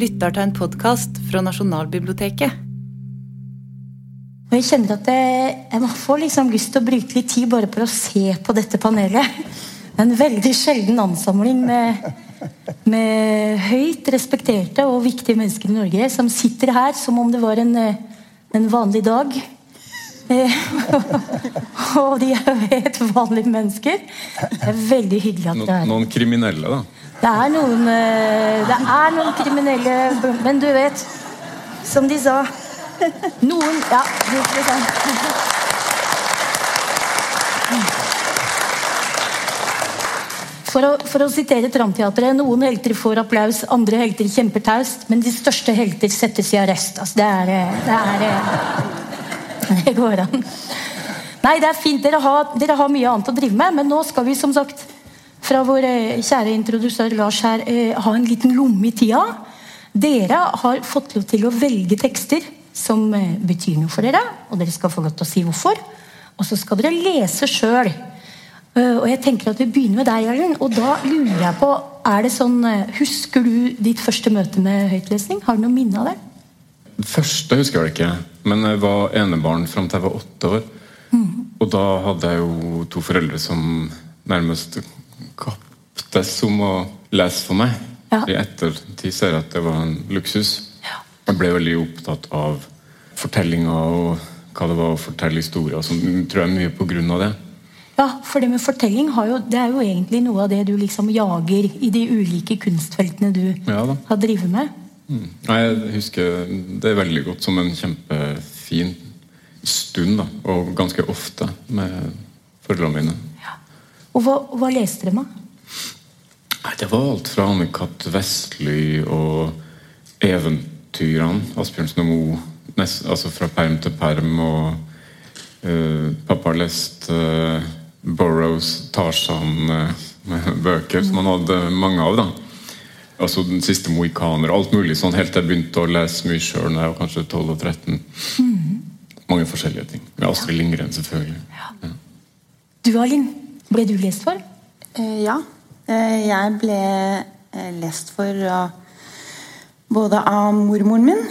lytter til en podkast fra Nasjonalbiblioteket. Jeg kjenner at jeg, jeg får liksom lyst til å bruke litt tid bare på å se på dette panelet. En veldig sjelden ansamling med, med høyt respekterte og viktige mennesker i Norge som sitter her som om det var en, en vanlig dag. Eh, og de er jo helt vanlige mennesker. Det er veldig hyggelig at No, dere er her. noen kriminelle, da. Det er noen eh, Det er noen kriminelle Men du vet, som de sa Noen Ja. For å, for å sitere Tramteatret Noen helter får applaus, andre helter kjemper taust, men de største helter settes i arrest. Altså, det er Det er Det går an. Nei, det er fint. Dere har, dere har mye annet å drive med, men nå skal vi som sagt fra vår eh, kjære introdusør Lars her eh, ha en liten lomme i tida. Dere har fått lov til å velge tekster som eh, betyr noe for dere, og dere skal få lov til å si hvorfor. Og så skal dere lese sjøl. og jeg tenker at vi begynner med deg, Erlend. Og da lurer jeg på, er det sånn Husker du ditt første møte med høytlesning? Har du noe minne av det? Det første husker jeg ikke, men jeg var enebarn fram til jeg var åtte år. Og da hadde jeg jo to foreldre som nærmest kaptes som å lese for meg. Ja. I ettertid ser jeg at det var en luksus. Ja. Jeg ble veldig opptatt av fortellinga og hva det var å fortelle historier. Som tror jeg mye på grunn av det. Ja, for det med fortelling har jo, det er jo egentlig noe av det du liksom jager i de ulike kunstfeltene du Ja har drevet med. Mm. Jeg husker det veldig godt som en kjempefin stund, da, og ganske ofte med foreldrene mine. Ja. Og hva, hva leste dere med? Det var alt fra Anne-Kat. Vestly og eventyrene. Asbjørnsen og Moe. nest- Altså fra perm til perm. Og uh, pappa leste uh, Burrows Tarzan-bøker, som han hadde mange av. da Altså Den siste mohikaner og alt mulig sånn helt til jeg begynte å lese mye sjøl da jeg var kanskje 12 og 13. Mange forskjellige ting. Med Astrid Lindgren, selvfølgelig. Ja. Du, Alin, ble du lest for? Eh, Ja. Eh, Jeg ble eh, lest for både av mormoren min,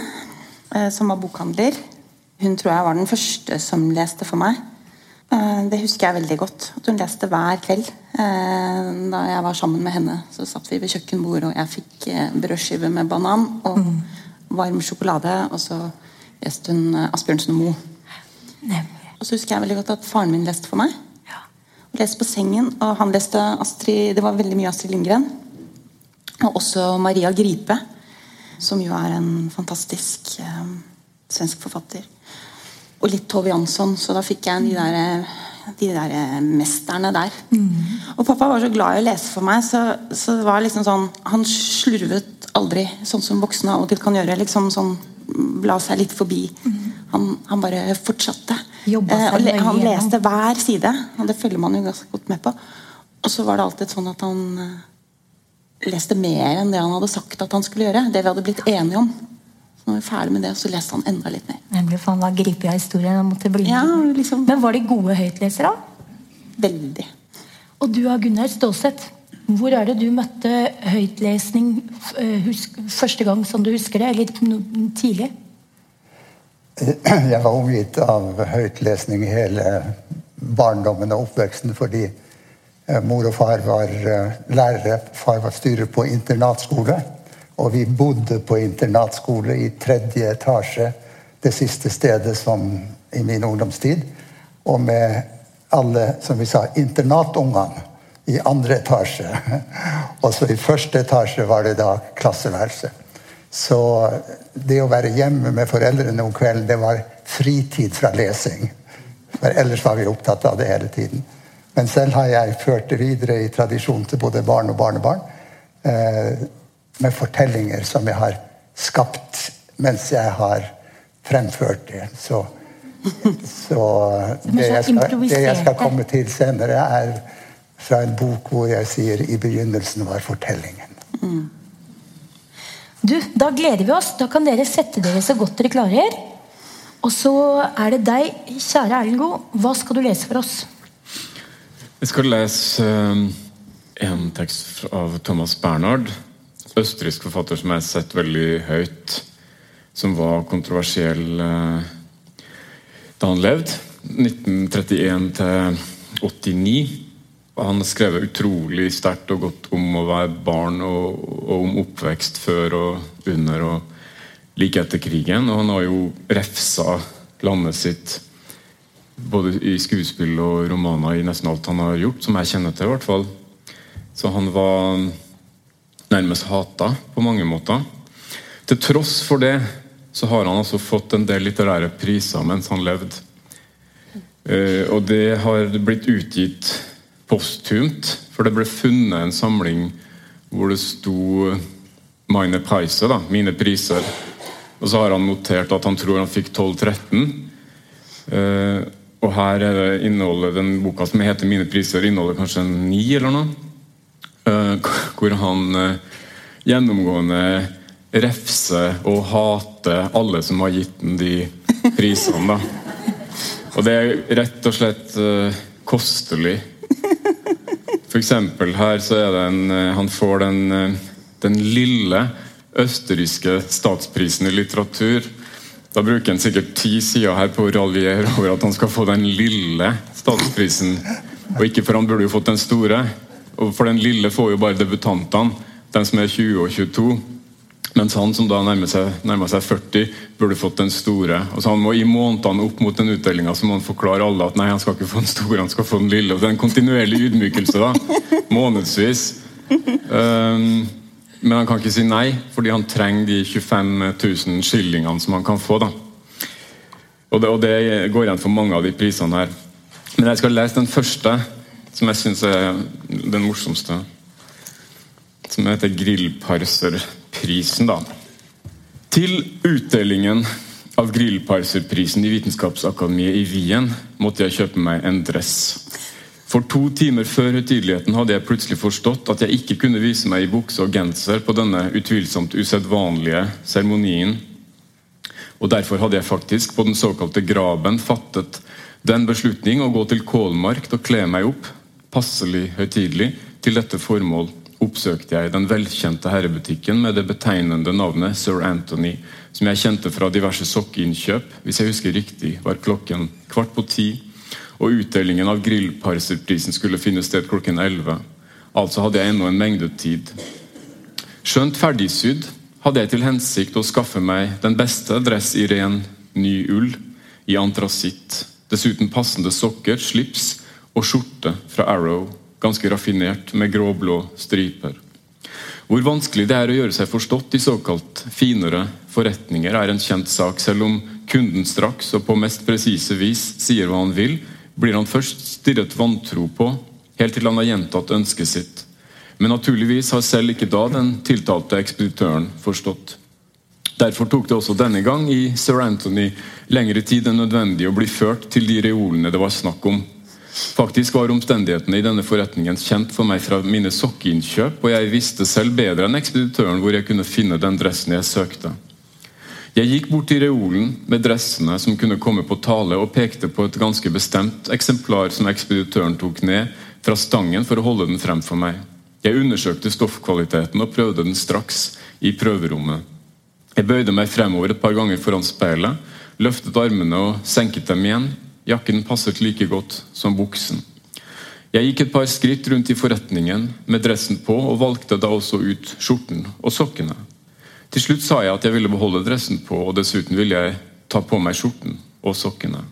eh, som var bokhandler. Hun tror jeg var den første som leste for meg. Det husker jeg veldig godt. At hun leste hver kveld. Da jeg var sammen med henne, så satt vi ved kjøkkenbordet, og jeg fikk brødskive med banan og varm sjokolade. Og så leste hun Asbjørnsen og Moe. Og så husker jeg veldig godt at faren min leste for meg. Leste på sengen, og han leste Astrid Det var veldig mye Astrid Lindgren. Og også Maria Gripe, som jo er en fantastisk eh, svensk forfatter. Og litt Tove Jansson, så da fikk jeg de der, eh, de der eh, mesterne der. Og pappa var så glad i å lese for meg, så, så det var liksom sånn Han slurvet aldri, sånn som voksne av og til kan gjøre. liksom sånn La seg litt forbi. Han, han bare fortsatte. Eh, han gjennom. leste hver side, og det følger man jo ganske godt med på. Og så var det alltid sånn at han eh, leste mer enn det han hadde sagt at han skulle gjøre. Det vi hadde blitt enige om. Så når vi var ferdig med det, så leste han enda litt mer. Nemlig, for han var gripet av historien. og måtte bli Ja, liksom Men var de gode høytlesere? veldig. Og du, Gunnar Stålseth, hvor er det du møtte høytlesning eh, husk, første gang, som du husker det? Eller tidlig? Jeg var omgitt av høytlesning hele barndommen og oppveksten fordi eh, mor og far var eh, lærere, far var styrer på internatskole. Og vi bodde på internatskole i tredje etasje, det siste stedet som i min ungdomstid. Og med alle, som vi sa, internatungene i andre etasje. Og så i første etasje var det da klasseværelse. Så det å være hjemme med foreldrene om kvelden, det var fritid fra lesing. For ellers var vi opptatt av det hele tiden. Men selv har jeg ført det videre i tradisjon til både barn og barnebarn. Eh, med fortellinger som jeg har skapt mens jeg har fremført det. Så, så det, jeg skal, det jeg skal komme til senere, er fra en bok hvor jeg sier 'i begynnelsen var fortellingen'. Du, Da gleder vi oss. Da kan dere sette dere så godt dere klarer. Og så er det deg, kjære Erlend Goe. Hva skal du lese for oss? Jeg skal lese eh, en tekst av Thomas Bernhard. østerriksk forfatter som jeg har sett veldig høyt, som var kontroversiell eh, da han levde. 1931 til 89. Han har skrevet utrolig sterkt og godt om å være barn og, og, om oppvekst før og under og like etter krigen. Og han har jo refsa landet sitt både i skuespill og romaner i nesten alt han har gjort, som jeg kjenner til. i hvert fall. Så han var nærmest hata på mange måter. Til tross for det så har han altså fått en del litterære priser mens han levde. Uh, og det har blitt utgitt posthumt, for det ble funnet en samling hvor det sto 'Mine Priser', da, mine priser. Og så har han notert at han tror han fikk 12-13. Uh, og her er det innholdet, den boka som heter 'Mine priser', inneholder kanskje en ni eller noe. Uh, hvor han uh, gjennomgående refser og hater alle som har gitt ham de prisene. da. Og det er rett og slett kostelig. Eksempel her så er det en Han får den, den lille østerrikske statsprisen i litteratur da bruker han sikkert ti sider her på å raljere over at han skal få den lille statsprisen. Og ikke for han burde jo fått den store. Og for den lille får jo bare debutantene, den som er 20 og 22. Mens han som da nærmer seg, nærmer seg 40, burde fått den store. Og så han må I månedene opp mot den utdelinga må han forklare alle at nei, han skal ikke få den store, han skal få den lille. Og det er en kontinuerlig ydmykelse. da, Månedsvis. Um, men han kan ikke si nei, fordi han trenger de 25 000 skillingene som han kan få. da. Og det, og det, går igjen for mange av de prisene her. Men jeg skal lese den første, som jeg syns er den morsomste. Som heter Grillparserprisen. da. Til utdelingen av Grillparserprisen i Vitenskapsakademiet i Wien måtte jeg kjøpe meg en dress. For to timer før høytideligheten hadde jeg plutselig forstått at jeg ikke kunne vise meg i bukse og genser på denne utvilsomt usedvanlige seremonien. Og Derfor hadde jeg faktisk på den såkalte graben fattet den beslutning å gå til Kålmark og kle meg opp, passelig høytidelig, til dette formål oppsøkte jeg den velkjente herrebutikken med det betegnende navnet Sir Anthony, som jeg kjente fra diverse sokkeinnkjøp. Hvis jeg husker riktig, var klokken kvart på ti og utdelingen av grillparserprisen skulle finne sted klokken 11. Altså hadde jeg ennå en mengde tid. Skjønt ferdigsydd hadde jeg til hensikt å skaffe meg den beste dress i ren, ny ull, i antrasitt. Dessuten passende sokker, slips og skjorte fra Arrow, ganske raffinert med gråblå striper. Hvor vanskelig det er å gjøre seg forstått i såkalt finere forretninger, er en kjent sak, selv om kunden straks og på mest presise vis sier hva han vil, blir han først stirret vantro på, helt til han har gjentatt ønsket sitt. Men naturligvis har selv ikke da den tiltalte ekspeditøren forstått. Derfor tok det også denne gang i Sir Anthony lengre tid enn nødvendig å bli ført til de reolene det var snakk om. Faktisk var omstendighetene i denne forretningen kjent for meg fra mine sokkeinnkjøp, og jeg visste selv bedre enn ekspeditøren hvor jeg kunne finne den dressen jeg søkte. Jeg gikk bort til reolen med dressene som kunne komme på tale, og pekte på et ganske bestemt eksemplar som ekspeditøren tok ned fra stangen for å holde den frem for meg. Jeg undersøkte stoffkvaliteten og prøvde den straks i prøverommet. Jeg bøyde meg fremover et par ganger foran speilet, løftet armene og senket dem igjen. Jakken passet like godt som buksen. Jeg gikk et par skritt rundt i forretningen med dressen på, og valgte da også ut skjorten og sokkene. Til slutt sa jeg at jeg ville beholde dressen på, og dessuten ville jeg ta på meg skjorten og sokkene.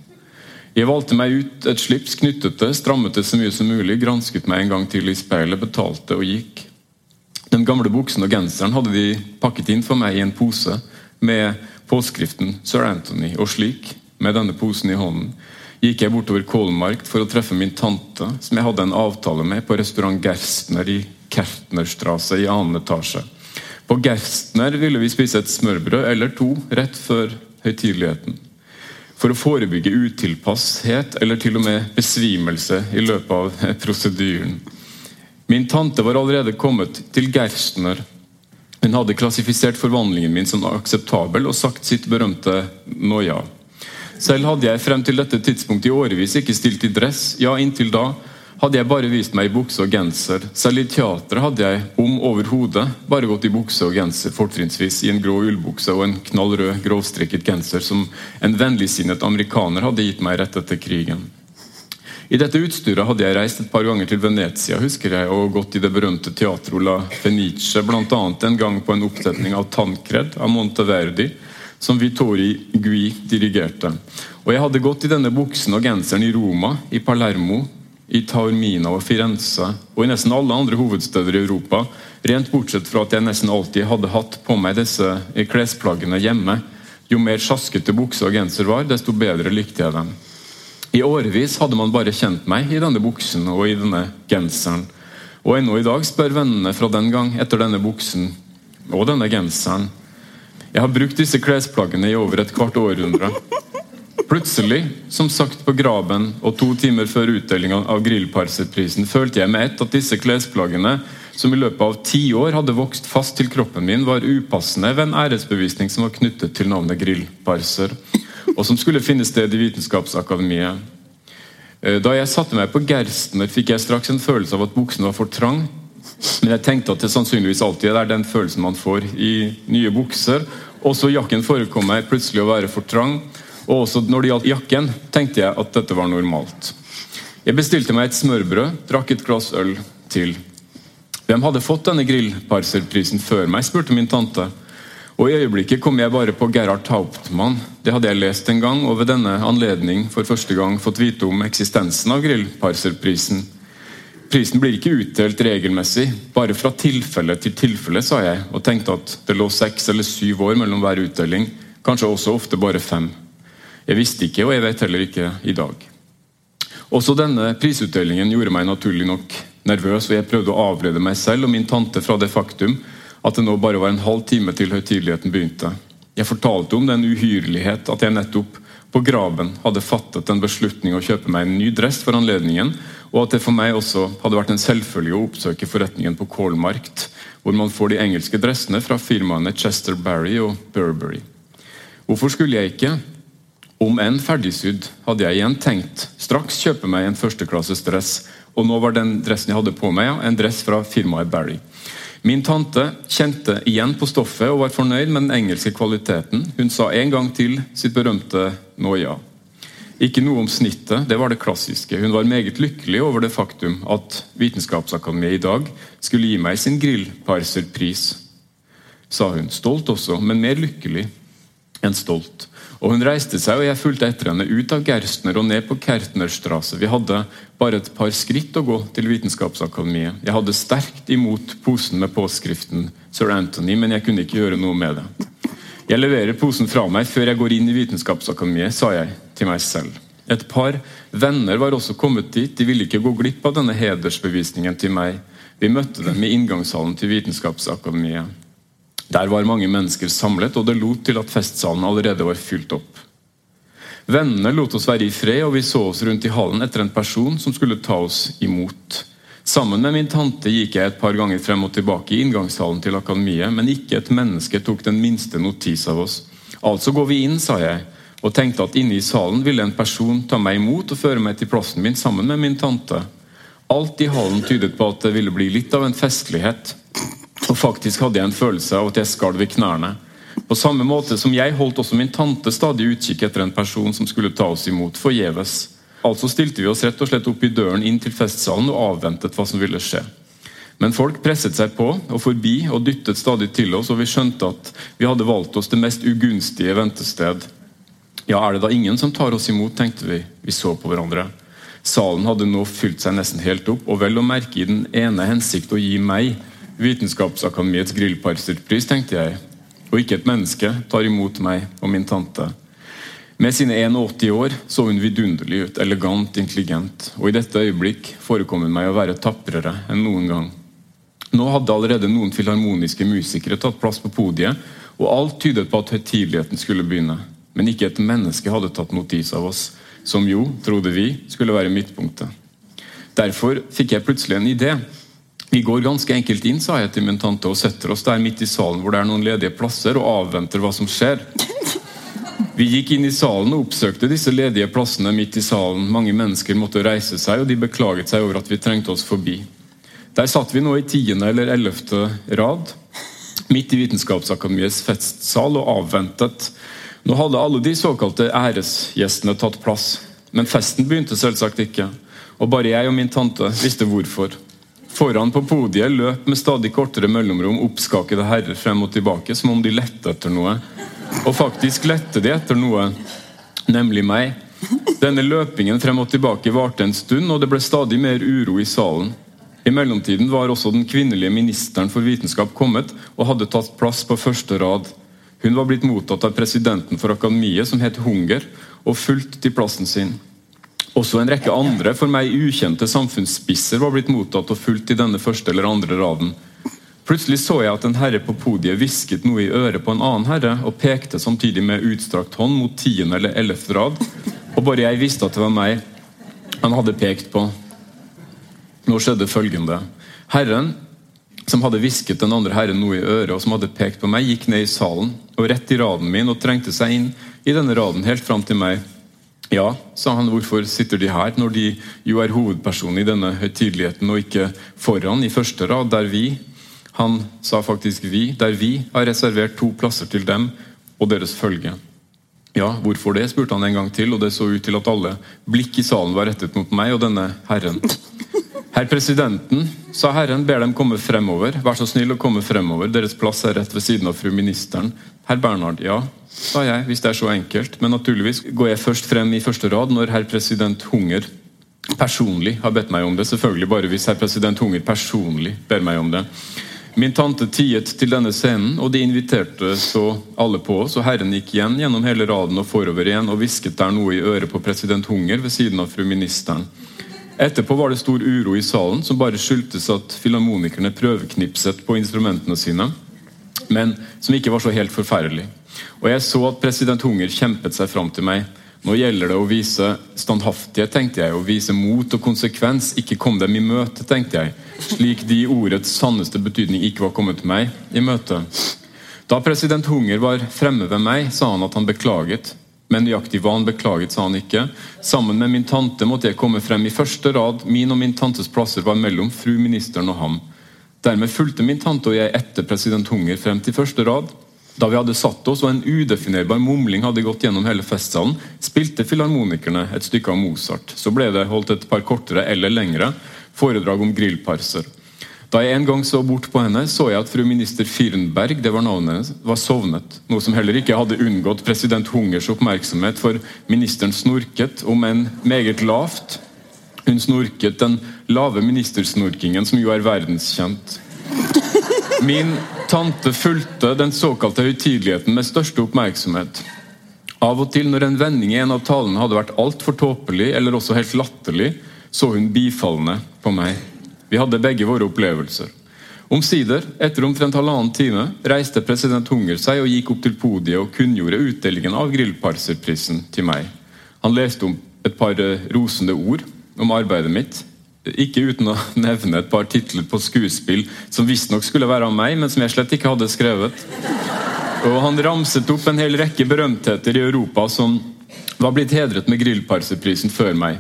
Jeg valgte meg ut et slips, knyttet det, strammet det så mye som mulig, gransket meg en gang til i speilet, betalte og gikk. Den gamle buksen og genseren hadde de pakket inn for meg i en pose med påskriften Sir Anthony, og slik, med denne posen i hånden, gikk jeg bortover Kolmark for å treffe min tante, som jeg hadde en avtale med på restaurant Gerstner i Kertnerstrasse i annen etasje. På Gerstner ville vi spise et smørbrød eller to rett før høytideligheten. For å forebygge utilpasshet eller til og med besvimelse i løpet av prosedyren. Min tante var allerede kommet til Gerstner. Hun hadde klassifisert forvandlingen min som akseptabel og sagt sitt berømte «noja». Selv hadde jeg frem til dette tidspunktet i årevis ikke stilt i dress. Ja, inntil da hadde jeg bare vist meg i bukse og genser. Selv i teatret hadde jeg om overhodet bare gått i bukse og genser, fortrinnsvis i en grå ullbukse og en knallrød grovstrikket genser som en vennligsinnet amerikaner hadde gitt meg rett etter krigen. I dette utstyret hadde jeg reist et par ganger til Venezia husker jeg, og gått i det berømte Teatro la Fenice, bl.a. en gang på en oppsetning av Tancred av Monteverdi, som Vittori Gui dirigerte. Og Jeg hadde gått i denne buksen og genseren i Roma, i Palermo, i Taormina og Firenze og i nesten alle andre hovedsteder i Europa, rent bortsett fra at jeg nesten alltid hadde hatt på meg disse klesplaggene hjemme. Jo mer sjaskete bukse og genser var, desto bedre likte jeg dem. I årevis hadde man bare kjent meg i denne buksen og i denne genseren. Og ennå i dag spør vennene fra den gang etter denne buksen og denne genseren. Jeg har brukt disse klesplaggene i over et kvart århundre. Plutselig, som sagt på Graben og to timer før utdelinga av Grillparserprisen, følte jeg med ett at disse klesplaggene, som i løpet av ti år hadde vokst fast til kroppen min, var upassende ved en æresbevisning som var knyttet til navnet Grillparser, og som skulle finne sted i Vitenskapsakademiet. Eh, da jeg satte meg på Gerstner, fikk jeg straks en følelse av at buksen var for trang. Men jeg tenkte at det sannsynligvis alltid er den følelsen man får i nye bukser. Også jakken forekom meg plutselig å være for trang. Og også når det gjaldt jakken, tenkte jeg at dette var normalt. Jeg bestilte meg et smørbrød, drakk et glass øl til. Hvem hadde fått denne grillparserprisen før meg, spurte min tante. Og I øyeblikket kom jeg bare på Gerhard Hauptmann. Det hadde jeg lest en gang, og ved denne anledning for første gang fått vite om eksistensen av grillparserprisen. Prisen blir ikke utdelt regelmessig, bare fra tilfelle til tilfelle, sa jeg, og tenkte at det lå seks eller syv år mellom hver utdeling, kanskje også ofte bare fem. Jeg visste ikke, og jeg vet heller ikke i dag. Også denne prisutdelingen gjorde meg naturlig nok nervøs, og jeg prøvde å avlede meg selv og min tante fra det faktum at det nå bare var en halv time til høytideligheten begynte. Jeg fortalte om den uhyrlighet at jeg nettopp på graven hadde fattet en beslutning å kjøpe meg en ny dress for anledningen, og at det for meg også hadde vært en selvfølge å oppsøke forretningen på Kålmarkt, hvor man får de engelske dressene fra firmaene Chester Barry og Burberry. Hvorfor skulle jeg ikke, om enn ferdigsydd, hadde jeg igjen tenkt straks kjøpe meg en førsteklasses dress, og nå var den dressen jeg hadde på meg, en dress fra firmaet Barry. Min tante kjente igjen på stoffet og var fornøyd med den engelske kvaliteten. Hun sa en gang til sitt berømte 'nå ja'. Ikke noe om snittet, det var det klassiske. Hun var meget lykkelig over det faktum at Vitenskapsakademiet i dag skulle gi meg sin grillparserpris, sa hun. Stolt også, men mer lykkelig enn stolt. Og Hun reiste seg, og jeg fulgte etter henne ut av Gerstner og ned på Kertnerstrasse. Vi hadde bare et par skritt å gå til Vitenskapsakademiet. Jeg hadde sterkt imot posen med påskriften Sir Anthony, men jeg kunne ikke gjøre noe med det. Jeg leverer posen fra meg før jeg går inn i Vitenskapsakademiet, sa jeg til meg selv. Et par venner var også kommet dit. De ville ikke gå glipp av denne hedersbevisningen til meg. Vi møtte dem i inngangshallen til Vitenskapsakademiet. Der var mange mennesker samlet, og det lot til at festsalen allerede var fylt opp. Vennene lot oss være i fred, og vi så oss rundt i hallen etter en person som skulle ta oss imot. Sammen med min tante gikk jeg et par ganger frem og tilbake i inngangshallen til akademiet, men ikke et menneske tok den minste notis av oss. Altså går vi inn, sa jeg, og tenkte at inne i salen ville en person ta meg imot og føre meg til plassen min sammen med min tante. Alt i hallen tydet på at det ville bli litt av en festlighet. Og faktisk hadde jeg en følelse av at jeg skalv i knærne. På samme måte som jeg holdt også min tante stadig utkikk etter en person som skulle ta oss imot forgjeves. Altså stilte vi oss rett og slett opp i døren inn til festsalen og avventet hva som ville skje. Men folk presset seg på og forbi og dyttet stadig til oss, og vi skjønte at vi hadde valgt oss det mest ugunstige ventested. Ja, er det da ingen som tar oss imot, tenkte vi. Vi så på hverandre. Salen hadde nå fylt seg nesten helt opp, og vel å merke i den ene hensikt å gi meg Vitenskapsakademiets grillparserpris, tenkte jeg. Og ikke et menneske tar imot meg og min tante. Med sine 81 år så hun vidunderlig ut, elegant, intelligent, og i dette øyeblikk forekom hun meg å være taprere enn noen gang. Nå hadde allerede noen filharmoniske musikere tatt plass på podiet, og alt tydet på at høytideligheten skulle begynne. Men ikke et menneske hadde tatt notis av oss, som jo, trodde vi, skulle være midtpunktet. Derfor fikk jeg plutselig en idé. Vi går ganske enkelt inn sa jeg til min tante, og setter oss der midt i salen hvor det er noen ledige plasser, og avventer hva som skjer. Vi gikk inn i salen og oppsøkte disse ledige plassene midt i salen. Mange mennesker måtte reise seg, og de beklaget seg over at vi trengte oss forbi. Der satt vi nå i tiende eller ellevte rad, midt i Vitenskapsakademiets festsal, og avventet. Nå hadde alle de såkalte æresgjestene tatt plass, men festen begynte selvsagt ikke. Og bare jeg og min tante visste hvorfor. Foran på podiet løp med stadig kortere mellomrom oppskakede herrer frem og tilbake, som om de lette etter noe. Og faktisk lette de etter noe, nemlig meg. Denne løpingen frem og tilbake varte en stund, og det ble stadig mer uro i salen. I mellomtiden var også den kvinnelige ministeren for vitenskap kommet og hadde tatt plass på første rad. Hun var blitt mottatt av presidenten for akademiet, som het Hunger, og fulgt til plassen sin. Også en rekke andre for meg ukjente samfunnsspisser var blitt mottatt og fulgt i denne første eller andre raden. Plutselig så jeg at en herre på podiet hvisket noe i øret på en annen herre og pekte samtidig med utstrakt hånd mot tiende eller ellevte rad. Og bare jeg visste at det var meg han hadde pekt på. Nå skjedde følgende. Herren som hadde hvisket den andre herren noe i øret, og som hadde pekt på meg, gikk ned i salen og rett i raden min og trengte seg inn i denne raden helt fram til meg. Ja, sa han, hvorfor sitter de her når de jo er hovedpersonen i denne høytideligheten, og ikke foran i første rad, der vi, han sa faktisk 'vi', der vi har reservert to plasser til dem og deres følge. Ja, hvorfor det, spurte han en gang til, og det så ut til at alle blikk i salen var rettet mot meg og denne herren. Herr presidenten, sa herren, ber dem komme fremover. Vær så snill å komme fremover, deres plass er rett ved siden av fru ministeren. Herr Bernhard, ja, sa jeg, hvis det er så enkelt. Men naturligvis går jeg først frem i første rad når herr president Hunger personlig har bedt meg om det. Selvfølgelig bare hvis herr president Hunger personlig ber meg om det. Min tante tiet til denne scenen, og de inviterte så alle på oss. og Herren gikk igjen gjennom hele raden og forover igjen og hvisket der noe i øret på president Hunger ved siden av fru ministeren. Etterpå var det stor uro i salen, som bare skyldtes at filharmonikerne prøveknipset på instrumentene sine, men som ikke var så helt forferdelig. Og jeg så at president Hunger kjempet seg fram til meg. Nå gjelder det å vise standhaftighet, tenkte jeg, å vise mot og konsekvens. Ikke kom dem i møte, tenkte jeg, slik de ordets sanneste betydning ikke var kommet meg i møte. Da president Hunger var fremme ved meg, sa han at han beklaget. Men nøyaktig hva han beklaget, sa han ikke. Sammen med min tante måtte jeg komme frem i første rad. Min og min tantes plasser var mellom fru ministeren og ham. Dermed fulgte min tante og jeg etter president Hunger frem til første rad. Da vi hadde satt oss og en udefinerbar mumling hadde gått gjennom hele festsalen, spilte filharmonikerne et stykke av Mozart. Så ble det holdt et par kortere eller lengre foredrag om grillparser. Da jeg en gang så bort på henne, så jeg at fru minister Firnberg det var navnet hennes, var sovnet. Noe som heller ikke hadde unngått president Hungers oppmerksomhet, for ministeren snorket, om enn meget lavt. Hun snorket den lave ministersnorkingen som jo er verdenskjent. Min tante fulgte den såkalte høytideligheten med største oppmerksomhet. Av og til når en vending i en av talene hadde vært altfor tåpelig eller også helt latterlig, så hun bifallende på meg. Vi hadde begge våre opplevelser. Omsider, etter omtrent halvannen time, reiste president Hunger seg og gikk opp til podiet og kunngjorde utdelingen av Grillparserprisen til meg. Han leste om et par rosende ord om arbeidet mitt, ikke uten å nevne et par titler på skuespill som visstnok skulle være av meg, men som jeg slett ikke hadde skrevet. Og Han ramset opp en hel rekke berømtheter i Europa som var blitt hedret med Grillparseprisen før meg.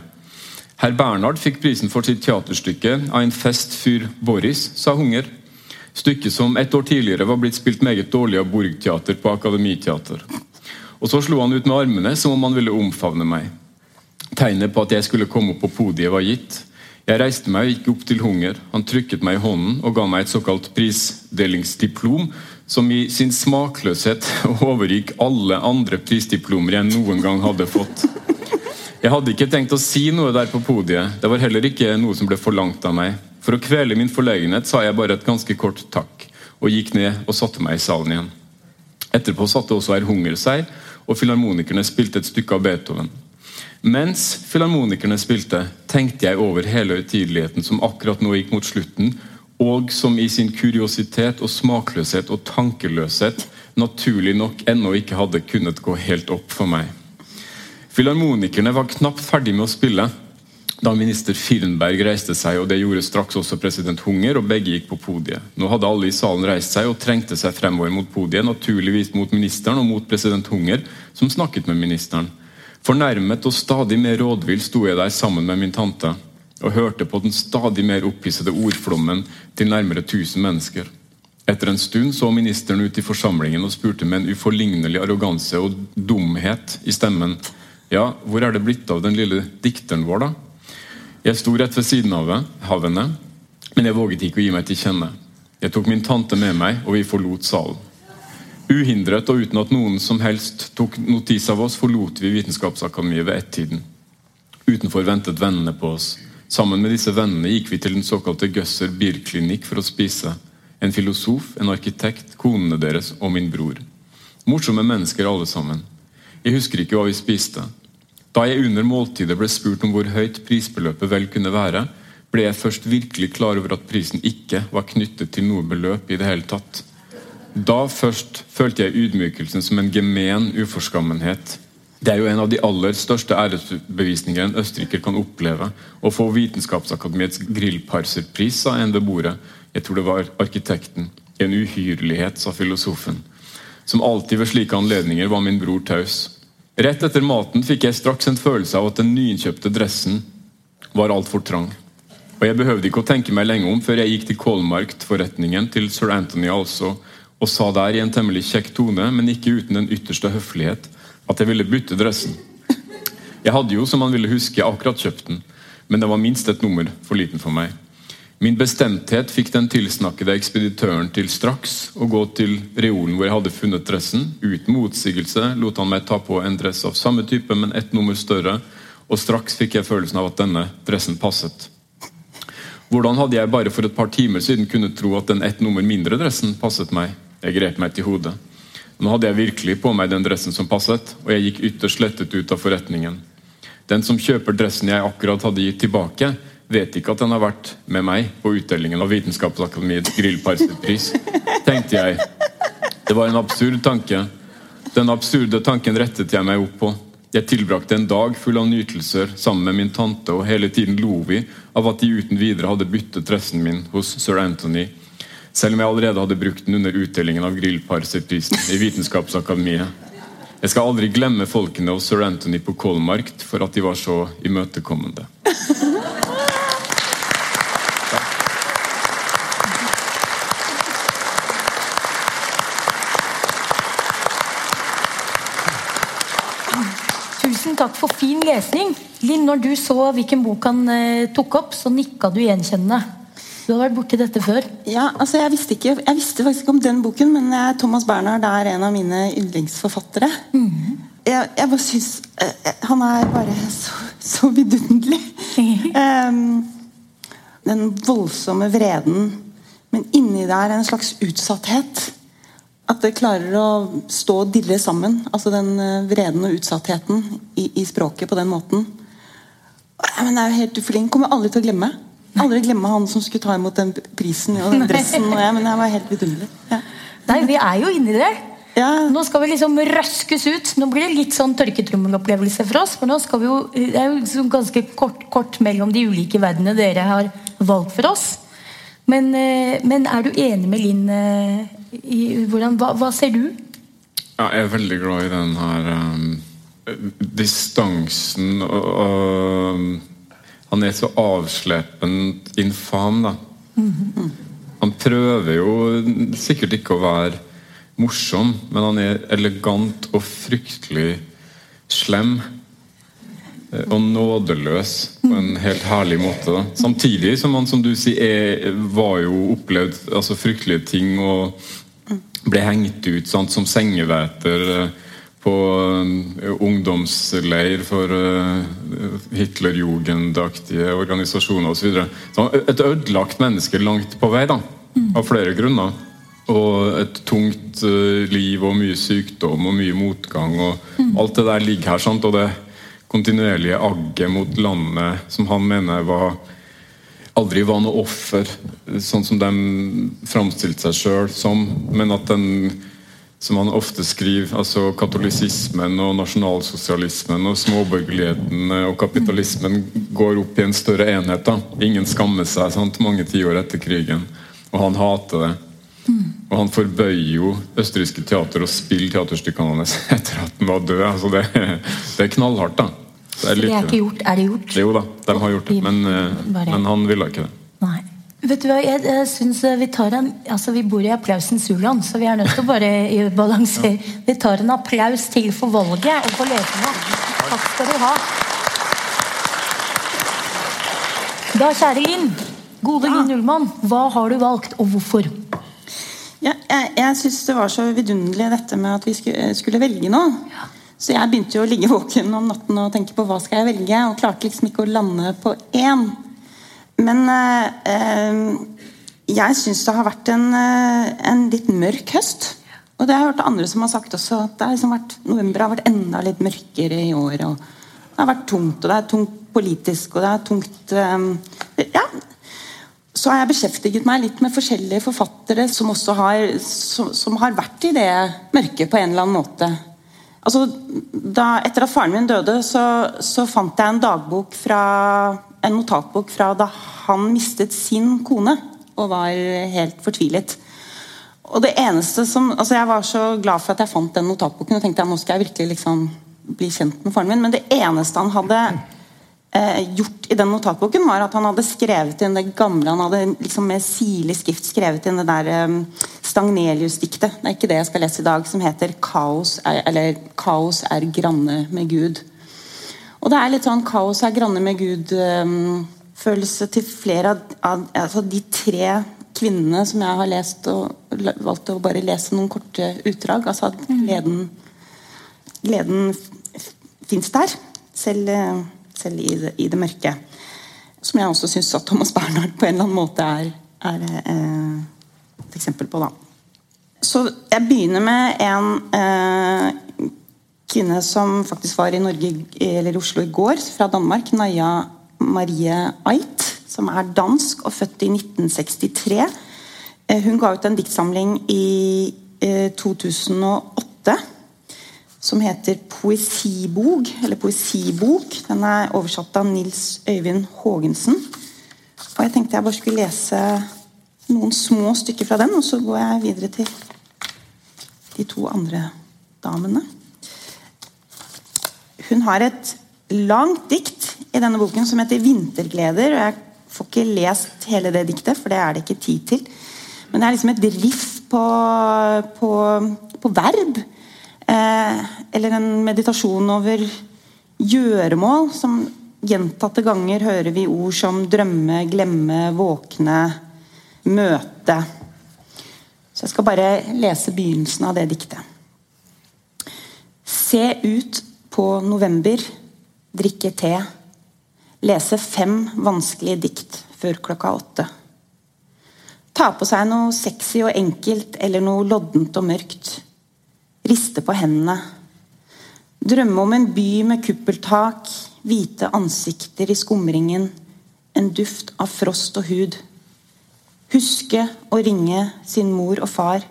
Herr Bernhard fikk prisen for sitt teaterstykke 'Ein fest für Boris', sa Hunger. Stykket som et år tidligere var blitt spilt meget dårlig av Borgteater på Akademiteater. Og Så slo han ut med armene som om han ville omfavne meg. Tegnet på at jeg skulle komme opp på podiet, var gitt. Jeg reiste meg og gikk opp til Hunger. Han trykket meg i hånden og ga meg et såkalt prisdelingsdiplom, som i sin smakløshet overgikk alle andre prisdiplomer jeg noen gang hadde fått. Jeg hadde ikke tenkt å si noe der på podiet. Det var heller ikke noe som ble forlangt av meg. For å kvele min forlegenhet sa jeg bare et ganske kort takk, og gikk ned og satte meg i salen igjen. Etterpå satte også herr Hunger seg, og filharmonikerne spilte et stykke av Beethoven. Mens filharmonikerne spilte, tenkte jeg over hele høytideligheten som akkurat nå gikk mot slutten, og som i sin kuriositet og smakløshet og tankeløshet naturlig nok ennå ikke hadde kunnet gå helt opp for meg. Filharmonikerne var knapt ferdig med å spille, da minister Firnberg reiste seg, og det gjorde straks også president Hunger, og begge gikk på podiet. Nå hadde alle i salen reist seg og trengte seg fremover mot podiet, naturligvis mot ministeren og mot president Hunger, som snakket med ministeren. Fornærmet og stadig mer rådvill sto jeg der sammen med min tante og hørte på den stadig mer opphissede ordflommen til nærmere 1000 mennesker. Etter en stund så ministeren ut i forsamlingen og spurte med en uforlignelig arroganse og dumhet i stemmen Ja, hvor er det blitt av den lille dikteren vår, da? Jeg sto rett ved siden av henne, men jeg våget ikke å gi meg til kjenne. Jeg tok min tante med meg, og vi forlot salen. Uhindret og uten at noen som helst tok notis av oss, forlot vi Vitenskapsakademiet ved ett-tiden. Utenfor ventet vennene på oss. Sammen med disse vennene gikk vi til den såkalte Gøsser Bierklinikk for å spise. En filosof, en arkitekt, konene deres og min bror. Morsomme mennesker alle sammen. Jeg husker ikke hva vi spiste. Da jeg under måltidet ble spurt om hvor høyt prisbeløpet vel kunne være, ble jeg først virkelig klar over at prisen ikke var knyttet til noe beløp i det hele tatt. Da først følte jeg ydmykelsen som en gemen uforskammenhet. Det er jo en av de aller største æresbevisninger en østerriker kan oppleve. Å få Vitenskapsakademiets grillparserpris, sa en ved bordet. Jeg tror det var arkitekten. En uhyrlighet, sa filosofen. Som alltid ved slike anledninger var min bror taus. Rett etter maten fikk jeg straks en følelse av at den nyinnkjøpte dressen var altfor trang. Og Jeg behøvde ikke å tenke meg lenge om før jeg gikk til Kolmarkt-forretningen til sir Anthony altså, og sa der i en temmelig kjekk tone, men ikke uten den ytterste høflighet, at jeg ville bytte dressen. Jeg hadde jo, som man ville huske, akkurat kjøpt den, men den var minst et nummer for liten for meg. Min bestemthet fikk den tilsnakkede ekspeditøren til straks å gå til reolen hvor jeg hadde funnet dressen. Uten motsigelse lot han meg ta på en dress av samme type, men ett nummer større, og straks fikk jeg følelsen av at denne dressen passet. Hvordan hadde jeg bare for et par timer siden kunnet tro at den ett nummer mindre dressen passet meg? Jeg grep meg til hodet. Nå hadde jeg virkelig på meg den dressen som passet, og jeg gikk ytterst lettet ut av forretningen. Den som kjøper dressen jeg akkurat hadde gitt tilbake, vet ikke at den har vært med meg på utdelingen av Vitenskapsakademiets grillparspris, tenkte jeg. Det var en absurd tanke. Den absurde tanken rettet jeg meg opp på. Jeg tilbrakte en dag full av nytelser sammen med min tante, og hele tiden lo vi av at de uten videre hadde byttet dressen min hos sir Anthony, selv om jeg allerede hadde brukt den under utdelingen av grillparserprisen i Vitenskapsakademiet. Jeg skal aldri glemme folkene hos sir Anthony på Kolmarkt for at de var så imøtekommende. takk for fin lesning. Linn, når du så hvilken bok han eh, tok opp, så nikka du gjenkjennende. Du har vært borti dette før? Ja, altså jeg visste, ikke, jeg visste faktisk ikke om den boken, men jeg, Thomas Bernhard er en av mine yndlingsforfattere. Mm -hmm. jeg, jeg, bare syns eh, Han er bare så, så vidunderlig. um, den voldsomme vreden. Men inni der en slags utsatthet. At det klarer å stå og dirre sammen. altså Den eh, vreden og utsattheten i, i språket på den måten. Men det er jo helt uforlignet. Kommer aldri til å glemme. Aldri glemme han som skulle ta imot den prisen og den dressen. Og jeg, men jeg var helt vidunderlig. Ja. Nei, vi er jo inni det. Ja. Nå skal vi liksom røskes ut. Nå blir det litt sånn tørketrommelopplevelse for oss. For nå skal vi jo, Det er jo liksom ganske kort, kort mellom de ulike verdenene dere har valgt for oss. Men, eh, men er du enig med Linn eh, i hvordan, hva, hva, ser du? Ja, jeg er veldig glad i den her um, distansen og, og, Han er så avsleppent infam, da. Han prøver jo sikkert ikke å være morsom, men han er elegant og fryktelig slem. Eh, og nådeløs på en helt herlig måte. Da. Samtidig som han som du sier, er, var jo opplevd altså, fryktelige ting og ble hengt ut sant, som sengeveter eh, på uh, ungdomsleir for uh, Hitlerjugendaktige organisasjoner osv. Et ødelagt menneske langt på vei, da, av flere grunner. Og et tungt uh, liv og mye sykdom og mye motgang. og Alt det der ligger her. Sant? Og det kontinuerlige agget mot landet som han mener var aldri var noe offer, sånn som de framstilte seg sjøl som, men at den som han ofte skriver. altså Katolisismen og nasjonalsosialismen og småborgerligheten og kapitalismen går opp i en større enhet. da. Ingen skammer seg sant, mange tiår etter krigen. Og han hater det. Og han forbøyer jo østerrikske teater å spille teaterstykkene hans etter at han var død. altså Det, det er knallhardt, da. Det er, litt, det er ikke gjort? Er det gjort? Jo da, de har gjort det. Men, eh, men han ville ikke det. Vet du hva, jeg, jeg synes Vi tar en, altså vi bor i applausens u-land, så vi er nødt til å bare balansere. Vi tar en applaus til for valget og for leserne. Takk skal du ha. Da, kjære Linn. Gode Linn Ullmann. Hva har du valgt, og hvorfor? Ja, jeg jeg syns det var så vidunderlig dette med at vi skulle, skulle velge noe. Så jeg begynte jo å ligge våken om natten og tenke på hva skal jeg velge, og klarte liksom ikke å lande på én. Men eh, jeg syns det har vært en, eh, en, litt mørk høst. Og det har jeg hørt andre som har sagt også. at har liksom vært, November har vært enda litt mørkere i år. og Det har vært tungt, og det er tungt politisk, og det er tungt eh, Ja. Så har jeg beskjeftiget meg litt med forskjellige forfattere som også har, som, som har vært i det mørket på en eller annen måte. Altså, da, etter at faren min døde, så, så fant jeg en dagbok fra en notatbok fra da han mistet sin kone og var helt fortvilet. Og det eneste som, altså Jeg var så glad for at jeg fant den notatboken og tenkte at nå skal jeg virkelig liksom bli kjent med faren min. Men det eneste han hadde gjort i den notatboken, var at han hadde skrevet inn det gamle Han hadde liksom med sirlig skrift skrevet inn det der eh, Stagnelius-diktet. Det er ikke det jeg skal lese i dag, som heter 'Kaos er, eller, Kaos er granne med Gud'. Og det er litt sånn kaos er granne med Gud-følelse til flere av, av altså de tre kvinnene som jeg har lest, og valgt å bare lese noen korte utdrag. Altså at mm. gleden, gleden fins der, selv, selv i, det, i, det, mørke. Som jeg også syns at Thomas Bernhard på en eller annen måte er, er eh, et eksempel på. da. Så jeg begynner med en eh, kvinne som faktisk var i, Norge, eller Oslo i går, fra Danmark. Naja Marie Ait, som er dansk og født i 1963. Eh, hun ga ut en diktsamling i 2008 eh, som heter Poesibok, eller Poesibok. Den er oversatt av Nils Øyvind Haagensen. Og jeg tenkte jeg bare skulle lese noen små stykker fra den, og så går jeg videre til de to andre damene. Hun har et langt dikt i denne boken som heter 'Vintergleder'. og Jeg får ikke lest hele det diktet, for det er det ikke tid til. Men det er liksom et riff på, på, på verb. Eh, eller en meditasjon over gjøremål. Som gjentatte ganger hører vi ord som drømme, glemme, våkne, møte. Så jeg skal bare lese begynnelsen av det diktet. Se ut på november, drikke te, lese fem vanskelige dikt før klokka åtte. Ta på seg noe sexy og enkelt eller noe loddent og mørkt. Riste på hendene. Drømme om en by med kuppeltak, hvite ansikter i skumringen, en duft av frost og hud. Huske å ringe sin mor og far.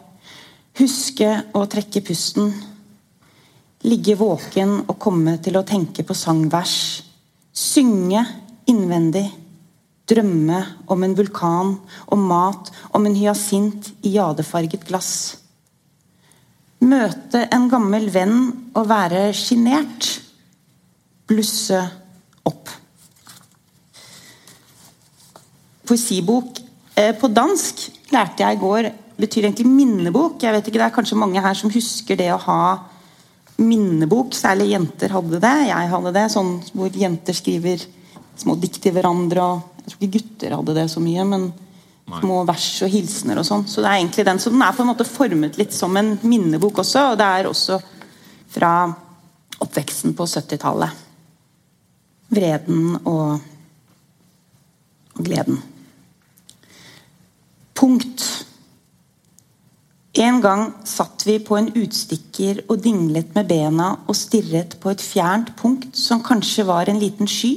Huske å trekke pusten ligge våken og komme til å tenke på sangvers. Synge innvendig. Drømme om en vulkan, om mat, om en hyasint i jadefarget glass. Møte en gammel venn og være sjenert. Blusse opp. Poesibok eh, på dansk lærte jeg i går betyr egentlig minnebok. Jeg vet ikke, Det er kanskje mange her som husker det å ha minnebok. Særlig jenter hadde det. Jeg hadde det. Sånn hvor jenter skriver små dikt til hverandre. Og jeg tror ikke gutter hadde det så mye, men. Små vers og hilsener og sånn. Så det er egentlig den. Så den er på en måte formet litt som en minnebok også. Og det er også fra oppveksten på 70-tallet. Vreden og, og gleden. Punkt. En gang satt vi på en utstikker og dinglet med bena og stirret på et fjernt punkt som kanskje var en liten sky.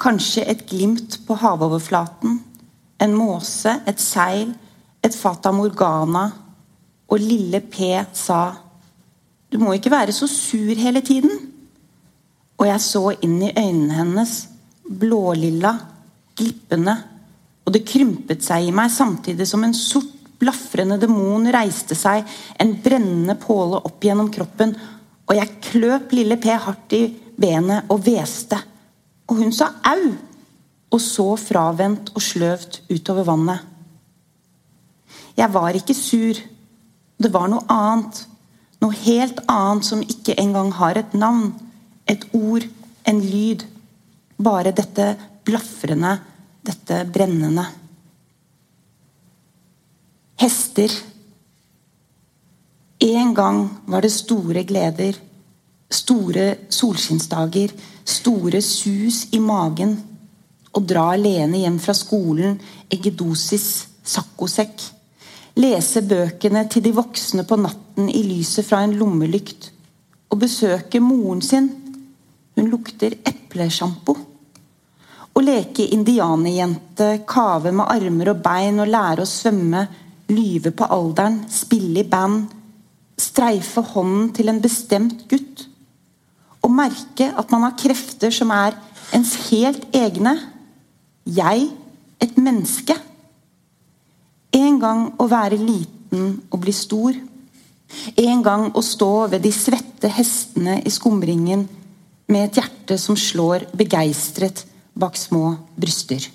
Kanskje et glimt på havoverflaten. En måse, et seil, et fata morgana. og lille P sa Du må ikke være så sur hele tiden. Og jeg så inn i øynene hennes, blålilla, glippende, og det krympet seg i meg samtidig som en sort, blafrende demon reiste seg, en brennende påle opp gjennom kroppen, og jeg kløp lille P hardt i benet og hveste. Og hun sa au! Og så fravendt og sløvt utover vannet. Jeg var ikke sur. Det var noe annet. Noe helt annet som ikke engang har et navn, et ord, en lyd. Bare dette blafrende, dette brennende. Hester. En gang var det store gleder. Store solskinnsdager. Store sus i magen. Å dra alene hjem fra skolen. Eggedosis. Saccosekk lese bøkene til de voksne på natten i lyset fra en lommelykt, og besøke moren sin. Hun lukter eplesjampo. Å leke indianerjente, kave med armer og bein og lære å svømme, lyve på alderen, spille i band, streife hånden til en bestemt gutt. Og merke at man har krefter som er ens helt egne. Jeg, et menneske. En gang å være liten og bli stor. En gang å stå ved de svette hestene i skumringen med et hjerte som slår begeistret bak små bryster.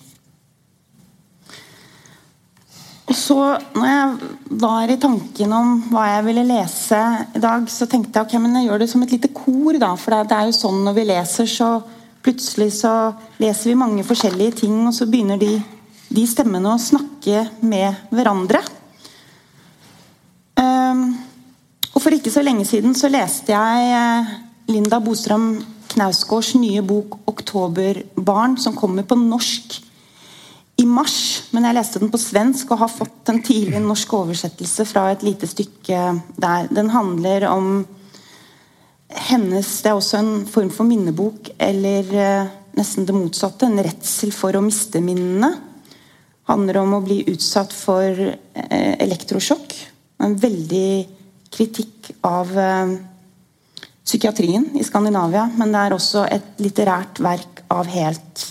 Og så, når jeg var i tanken om hva jeg ville lese i dag, så tenkte jeg ok, men jeg gjør det som et lite kor. da, For det er jo sånn når vi leser, så plutselig så leser vi mange forskjellige ting, og så begynner de de stemmene å snakke med hverandre. Ehm, og For ikke så lenge siden så leste jeg eh, Linda Bostrøm Knausgårds nye bok 'Oktoberbarn', som kommer på norsk i mars. Men jeg leste den på svensk og har fått en tidlig norsk oversettelse fra et lite stykke der. Den handler om hennes Det er også en form for minnebok, eller eh, nesten det motsatte. En redsel for å miste minnene handler om å bli utsatt for eh, elektrosjokk. En veldig kritikk av eh, psykiatrien i Skandinavia. Men det er også et litterært verk av helt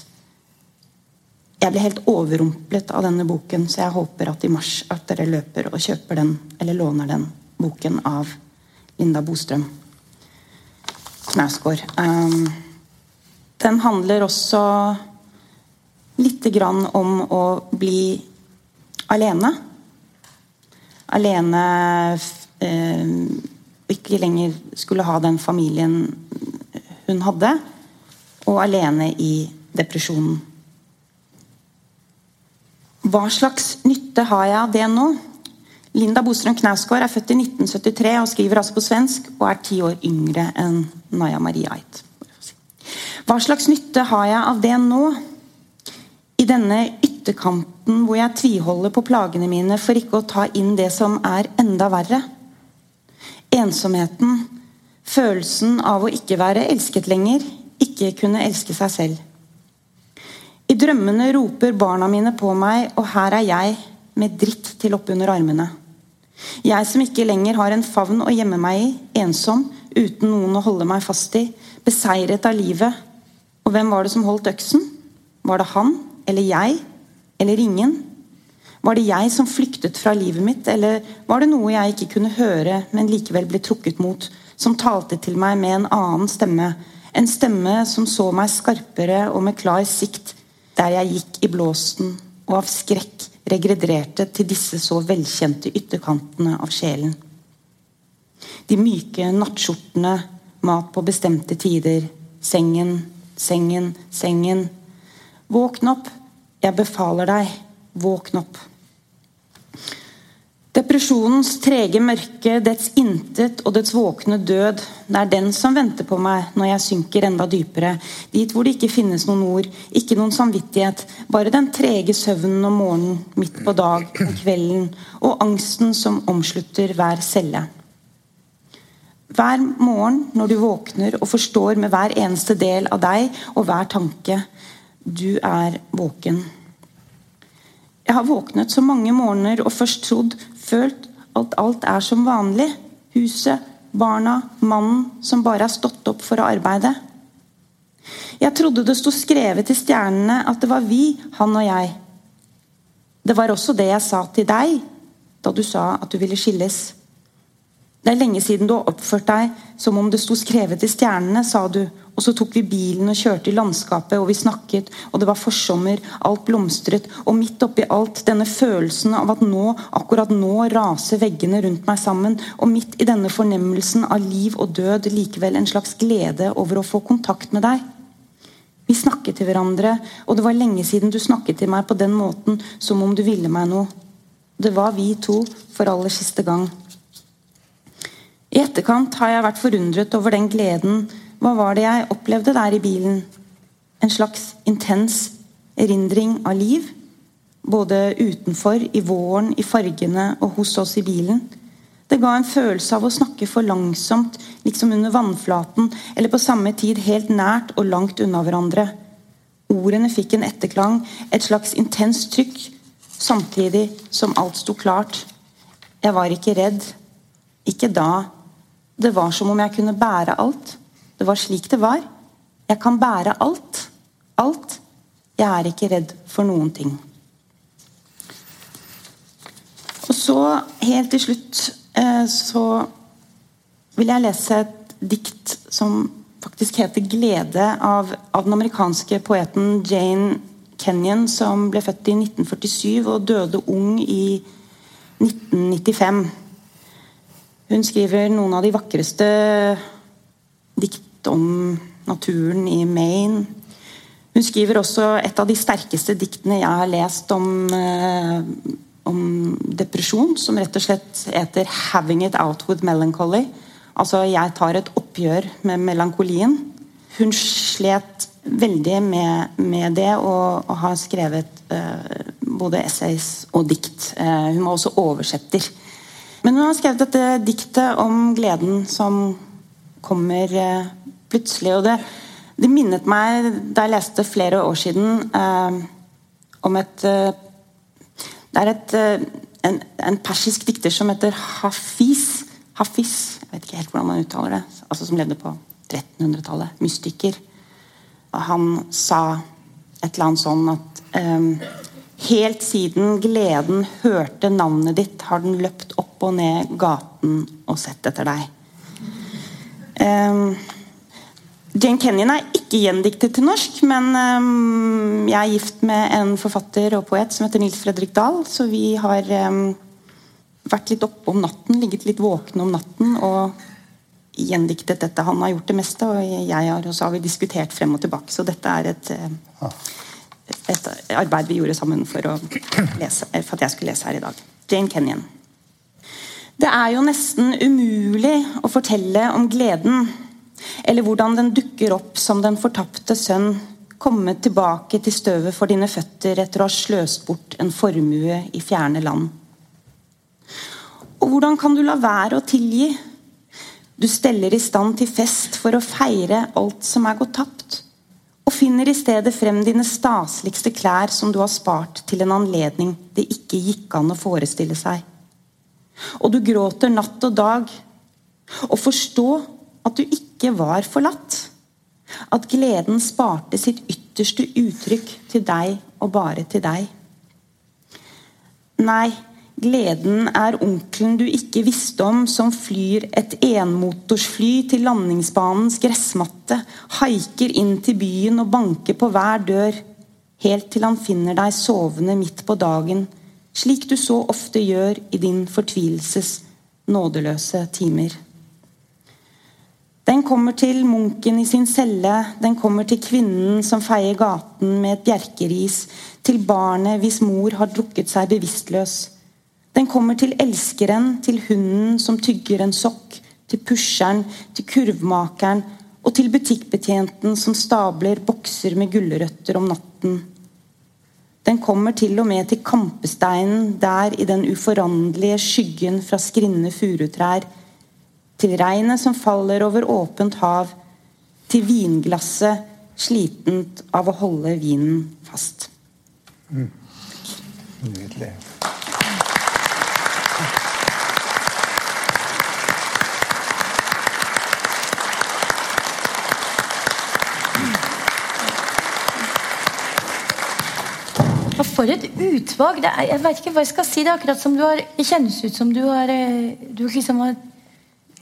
Jeg ble helt overrumplet av denne boken, så jeg håper at i mars at dere løper og kjøper den, eller låner den boken av Linda Bostrøm Knausgård. Um, den handler også Litt grann om å bli alene. Alene eh, ikke lenger skulle ha den familien hun hadde. Og alene i depresjonen. Hva slags nytte har jeg av det nå? Linda Bostrøm Knausgård er født i 1973 og skriver altså på svensk og er ti år yngre enn Naya Marie Eit. Hva slags nytte har jeg av det nå? i denne ytterkanten hvor jeg tviholder på plagene mine for ikke å ta inn det som er enda verre. Ensomheten, følelsen av å ikke være elsket lenger, ikke kunne elske seg selv. I drømmene roper barna mine på meg, og her er jeg med dritt til oppunder armene. Jeg som ikke lenger har en favn å gjemme meg i, ensom, uten noen å holde meg fast i, beseiret av livet. Og hvem var det som holdt øksen? Var det han eller jeg eller ingen? Var det jeg som flyktet fra livet mitt, eller var det noe jeg ikke kunne høre, men likevel ble trukket mot, som talte til meg med en annen stemme, en stemme som så meg skarpere og med klar sikt, der jeg gikk i blåsten og av skrekk regredrerte til disse så velkjente ytterkantene av sjelen. De myke nattskjortene, mat på bestemte tider, sengen, sengen, sengen, Våkn opp. Jeg befaler deg, våkn opp. Depresjonens trege mørke, dets intet og dets våkne død, det er den som venter på meg når jeg synker enda dypere, dit hvor det ikke finnes noen ord, ikke noen samvittighet, bare den trege søvnen om morgenen, midt på dag, om kvelden, og angsten som omslutter hver celle. Hver morgen når du våkner og forstår med hver eneste del av deg og hver tanke du er våken. Jeg har våknet så mange morgener og først trodd, følt at alt er som vanlig. Huset, barna, mannen som bare har stått opp for å arbeide. Jeg trodde det sto skrevet i stjernene at det var vi, han og jeg. Det var også det jeg sa til deg da du sa at du ville skilles. Det er lenge siden du har oppført deg som om det sto skrevet i stjernene, sa du. Og så tok vi bilen og kjørte i landskapet, og vi snakket, og det var forsommer, alt blomstret, og midt oppi alt denne følelsen av at nå, akkurat nå, raser veggene rundt meg sammen, og midt i denne fornemmelsen av liv og død likevel en slags glede over å få kontakt med deg. Vi snakket til hverandre, og det var lenge siden du snakket til meg på den måten som om du ville meg noe. Det var vi to for aller siste gang. I etterkant har jeg vært forundret over den gleden. Hva var det jeg opplevde der i bilen? En slags intens erindring av liv? Både utenfor, i våren, i fargene og hos oss i bilen. Det ga en følelse av å snakke for langsomt, liksom under vannflaten, eller på samme tid helt nært og langt unna hverandre. Ordene fikk en etterklang, et slags intenst trykk, samtidig som alt sto klart. Jeg var ikke redd. Ikke da. Det var som om jeg kunne bære alt. Det var slik det var. Jeg kan bære alt. Alt. Jeg er ikke redd for noen ting. Og så, helt til slutt, eh, så vil jeg lese et dikt som faktisk heter 'Glede' av, av den amerikanske poeten Jane Kenyon, som ble født i 1947 og døde ung i 1995. Hun skriver noen av de vakreste dikt om naturen i Maine. Hun skriver også et av de sterkeste diktene jeg har lest om, eh, om depresjon, som rett og slett heter 'Having It Out With Melancholy'. Altså 'Jeg tar et oppgjør med melankolien'. Hun slet veldig med, med det og, og, har skrevet eh, både essays og dikt. Eh, hun var også oversetter. Men hun har skrevet dette diktet om gleden som kommer eh, plutselig. Og det, det, minnet meg, da jeg leste flere år siden, eh, om et eh, Det er et, eh, en, en, persisk dikter som heter Hafiz. Hafiz, jeg vet ikke helt hvordan man uttaler det. altså Som levde på 1300-tallet. Mystiker. Og han sa et eller annet sånn at eh, Helt siden gleden hørte navnet ditt, har den løpt opp og ned gaten og sett etter deg. Um, Jane Kenyon er ikke gjendiktet til norsk, men um, jeg er gift med en forfatter og poet som heter Nils Fredrik Dahl, så vi har um, vært litt oppe om natten, ligget litt våkne om natten og gjendiktet dette. Han har gjort det meste, og jeg har, også har vi diskutert frem og tilbake. Så dette er et uh, et arbeid vi gjorde sammen for, lese, for, at jeg skulle lese her i dag. Jane Kenyon. Det er jo nesten umulig å fortelle om gleden, eller hvordan den dukker opp som den fortapte sønn, komme tilbake til støvet for dine føtter etter å ha sløst bort en formue i fjerne land. Og hvordan kan du la være å tilgi? Du steller i stand til fest for å feire alt som er gått tapt og finner i stedet frem dine staseligste klær som du har spart til en anledning det ikke gikk an å forestille seg. Og du gråter natt og dag. Og forstå at du ikke var forlatt. At gleden sparte sitt ytterste uttrykk til deg og bare til deg. Nei, Gleden er onkelen du ikke visste om, som flyr et enmotorsfly til landingsbanens gressmatte, haiker inn til byen og banker på hver dør, helt til han finner deg sovende midt på dagen, slik du så ofte gjør i din fortvilelses nådeløse timer. Den kommer til munken i sin celle, den kommer til kvinnen som feier gaten med et bjerkeris, til barnet hvis mor har drukket seg bevisstløs. Den kommer til elskeren, til hunden som tygger en sokk, til pusheren, til kurvmakeren og til butikkbetjenten som stabler bokser med gulrøtter om natten. Den kommer til og med til kampesteinen der i den uforanderlige skyggen fra skrinne furutrær, til regnet som faller over åpent hav, til vinglasset slitent av å holde vinen fast. Mm. Nydelig. for et utvalg! Er, jeg vet ikke hva jeg skal si. Det er akkurat som du har, det kjennes ut som du har, eh, du liksom har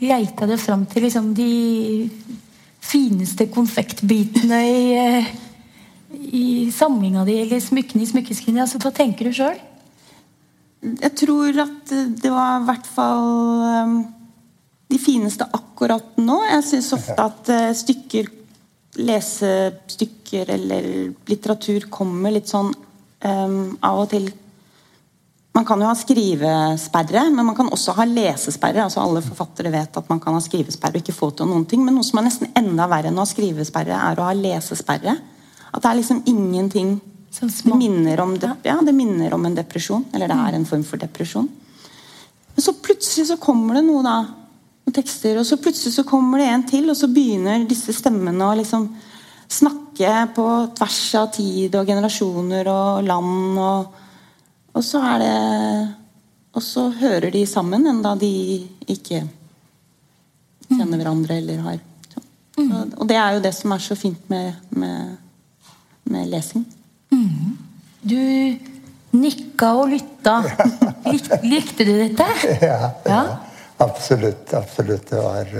leita det fram til liksom de fineste konfektbitene i, eh, i samlinga di, eller smykkene i smykkeskrinet. Altså, hva tenker du sjøl? Jeg tror at det var i hvert fall um, de fineste akkurat nå. Jeg syns ofte at uh, stykker, lesestykker eller litteratur kommer litt sånn um, av og til Man kan jo ha skrivesperre, men man kan også ha lesesperre. altså Alle forfattere vet at man kan ha skrivesperre og ikke få til noen ting. Men noe som er nesten enda verre enn å ha skrivesperre, er å ha lesesperre. At det er liksom ingenting det minner, om, ja, det minner om en depresjon. Eller det er en form for depresjon. Men så plutselig så kommer det noe, da. Noen tekster, og så plutselig så kommer det en til, og så begynner disse stemmene å liksom snakke på tvers av tid og generasjoner og land. Og, og så er det Og så hører de sammen, enda de ikke kjenner hverandre eller har så. Og det er jo det som er så fint med, med, med lesing. Mm. Du nikka og lytta. Lik, likte du dette? Ja, ja. absolutt. Absolutt. Det var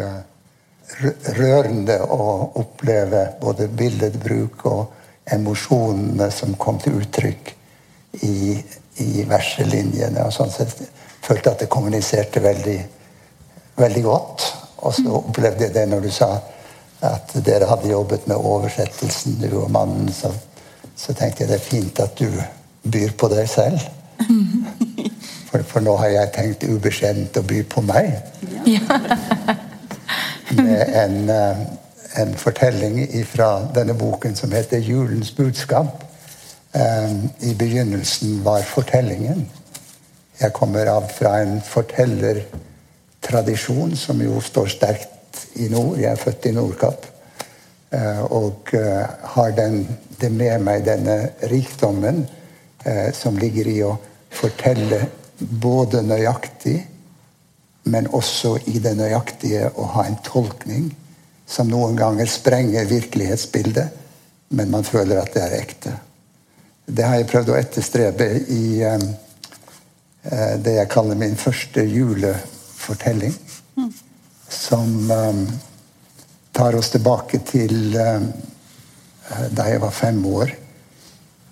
rørende å oppleve både billedbruk og emosjonene som kom til uttrykk i, i verselinjene. og sånn sett følte at det kommuniserte veldig, veldig godt. Og så opplevde jeg det når du sa at dere hadde jobbet med oversettelsen, du og mannen. Så, så tenkte jeg det er fint at du byr på deg selv. For, for nå har jeg tenkt ubeskjedent å by på meg. Med en, eh, en fortelling fra denne boken som heter 'Julens budskap'. Eh, I begynnelsen var fortellingen. Jeg kommer av fra en fortellertradisjon som jo står sterkt i nord. Jeg er født i Nordkapp. Eh, og har den, det med meg denne rikdommen som ligger i å fortelle både nøyaktig men også i det nøyaktige å ha en tolkning som noen ganger sprenger virkelighetsbildet, men man føler at det er ekte. Det har jeg prøvd å etterstrebe i um, det jeg kaller min første julefortelling. Mm. Som tar oss tilbake til um, da jeg var fem år.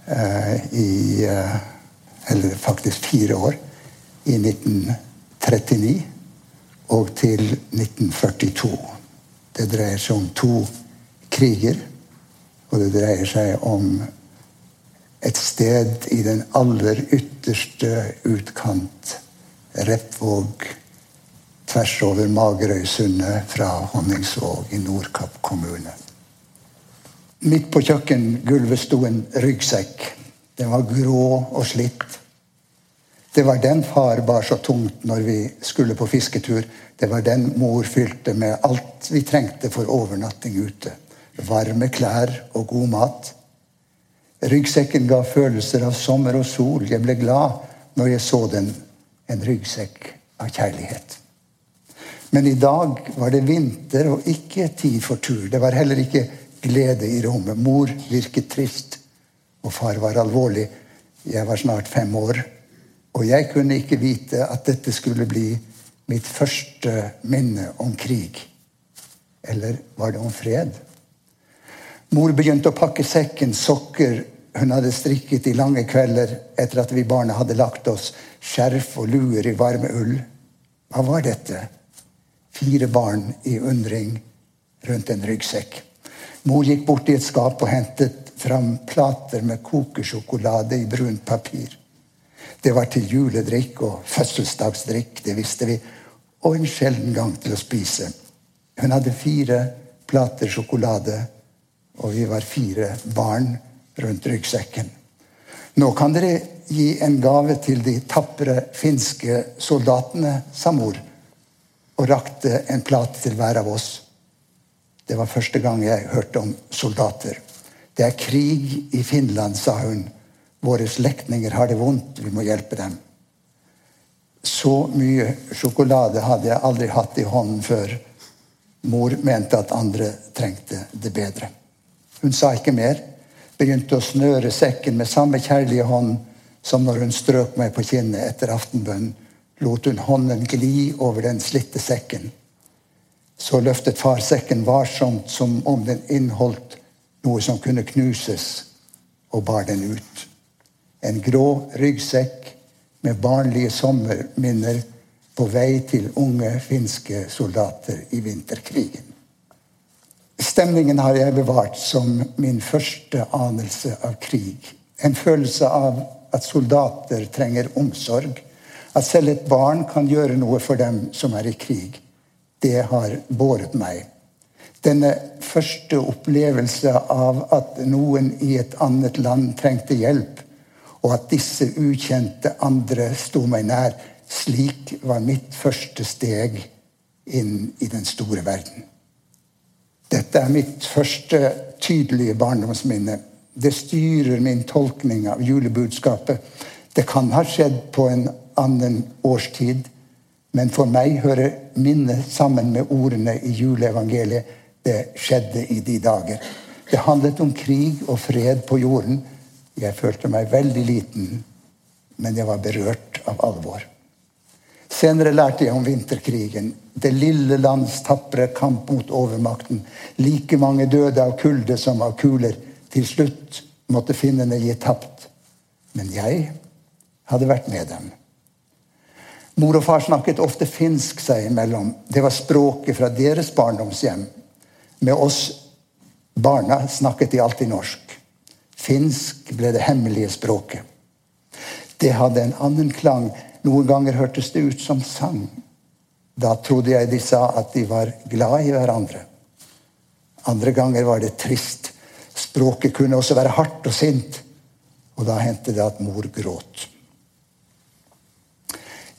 Uh, i Eller faktisk fire år. I 1939 og til 1942. Det dreier seg om to kriger, og det dreier seg om et sted i den aller ytterste utkant, Repvåg, tvers over Magerøysundet fra Honningsvåg i Nordkapp kommune. Midt på kjøkkengulvet sto en ryggsekk. Den var grå og slitt. Det var den far bar så tungt når vi skulle på fisketur. Det var den mor fylte med alt vi trengte for overnatting ute. Varme klær og god mat. Ryggsekken ga følelser av sommer og sol. Jeg ble glad når jeg så den. En ryggsekk av kjærlighet. Men i dag var det vinter og ikke tid for tur. Det var heller ikke glede i rommet. Mor virket trist, og far var alvorlig. Jeg var snart fem år. Og jeg kunne ikke vite at dette skulle bli mitt første minne om krig. Eller var det om fred? Mor begynte å pakke sekken, sokker hun hadde strikket i lange kvelder etter at vi barna hadde lagt oss, skjerf og luer i varme ull. Hva var dette? Fire barn i undring rundt en ryggsekk. Mor gikk bort i et skap og hentet fram plater med kokesjokolade i brunt papir. Det var til juledrikk og fødselsdagsdrikk, det visste vi, og en sjelden gang til å spise. Hun hadde fire plater sjokolade, og vi var fire barn rundt ryggsekken. Nå kan dere gi en gave til de tapre finske soldatene, sa mor, og rakte en plate til hver av oss. Det var første gang jeg hørte om soldater. Det er krig i Finland, sa hun Våre slektninger har det vondt, vi må hjelpe dem. Så mye sjokolade hadde jeg aldri hatt i hånden før. Mor mente at andre trengte det bedre. Hun sa ikke mer, begynte å snøre sekken med samme kjærlige hånd som når hun strøk meg på kinnet etter aftenbønn, lot hun hånden gli over den slitte sekken. Så løftet far sekken varsomt som om den inneholdt noe som kunne knuses, og bar den ut. En grå ryggsekk med barnlige sommerminner på vei til unge finske soldater i vinterkrigen. Stemningen har jeg bevart som min første anelse av krig. En følelse av at soldater trenger omsorg. At selv et barn kan gjøre noe for dem som er i krig. Det har båret meg. Denne første opplevelse av at noen i et annet land trengte hjelp, og at disse ukjente andre sto meg nær, slik var mitt første steg inn i den store verden. Dette er mitt første tydelige barndomsminne. Det styrer min tolkning av julebudskapet. Det kan ha skjedd på en annen årstid, men for meg hører minnet sammen med ordene i juleevangeliet. Det skjedde i de dager. Det handlet om krig og fred på jorden. Jeg følte meg veldig liten, men jeg var berørt av alvor. Senere lærte jeg om vinterkrigen. Det lille lands tapre kamp mot overmakten. Like mange døde av kulde som av kuler. Til slutt måtte finnene gi tapt. Men jeg hadde vært med dem. Mor og far snakket ofte finsk seg imellom. Det var språket fra deres barndomshjem. Med oss barna snakket de alltid norsk. Finsk ble det hemmelige språket. Det hadde en annen klang noen ganger hørtes det ut som sang. Da trodde jeg de sa at de var glad i hverandre. Andre ganger var det trist. Språket kunne også være hardt og sint. Og da hendte det at mor gråt.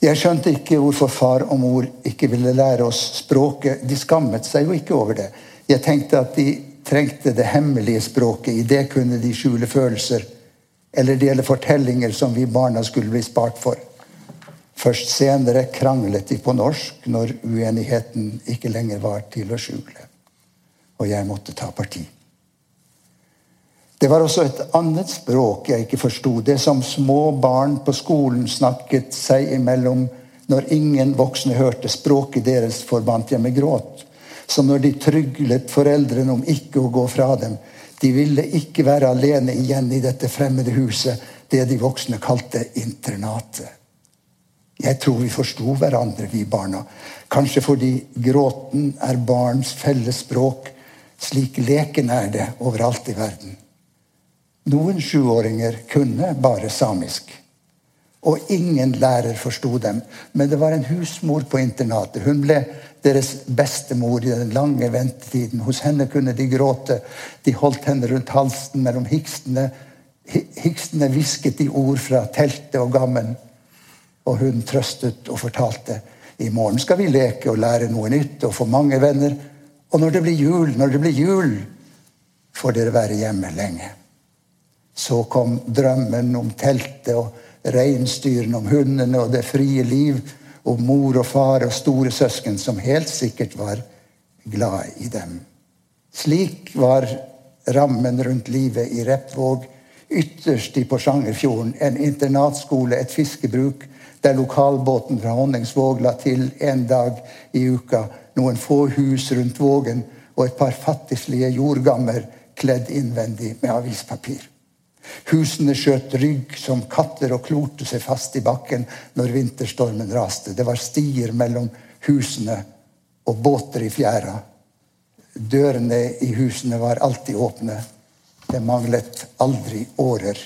Jeg skjønte ikke hvorfor far og mor ikke ville lære oss språket. De skammet seg jo ikke over det. Jeg tenkte at de trengte det hemmelige språket. I det kunne de skjule følelser eller dele fortellinger som vi barna skulle bli spart for. Først senere kranglet de på norsk når uenigheten ikke lenger var til å skjule. Og jeg måtte ta parti. Det var også et annet språk jeg ikke forsto. Det som små barn på skolen snakket seg imellom når ingen voksne hørte. Språket deres forbandt jeg med gråt. Som når de tryglet foreldrene om ikke å gå fra dem. De ville ikke være alene igjen i dette fremmede huset, det de voksne kalte internatet. Jeg tror vi forsto hverandre, vi barna. Kanskje fordi gråten er barns felles språk. Slik leken er det overalt i verden. Noen sjuåringer kunne bare samisk. Og ingen lærer forsto dem. Men det var en husmor på internatet. Hun ble deres bestemor i den lange ventetiden. Hos henne kunne de gråte. De holdt henne rundt halsen mellom hikstene. Hikstene hvisket de ord fra teltet og gammen. Og hun trøstet og fortalte i morgen skal vi leke og lære noe nytt og få mange venner. Og når det blir jul, når det blir jul, får dere være hjemme lenge. Så kom drømmen om teltet og reinsdyrene, om hundene og det frie liv. Og mor og far og store søsken som helt sikkert var glad i dem. Slik var rammen rundt livet i Repvåg. Ytterst i Porsangerfjorden en internatskole, et fiskebruk der lokalbåten fra Honningsvåg la til en dag i uka. Noen få hus rundt Vågen og et par fattigslige jordgammer kledd innvendig med avispapir. Husene skjøt rygg som katter og klorte seg fast i bakken når vinterstormen raste. Det var stier mellom husene og båter i fjæra. Dørene i husene var alltid åpne. Det manglet aldri årer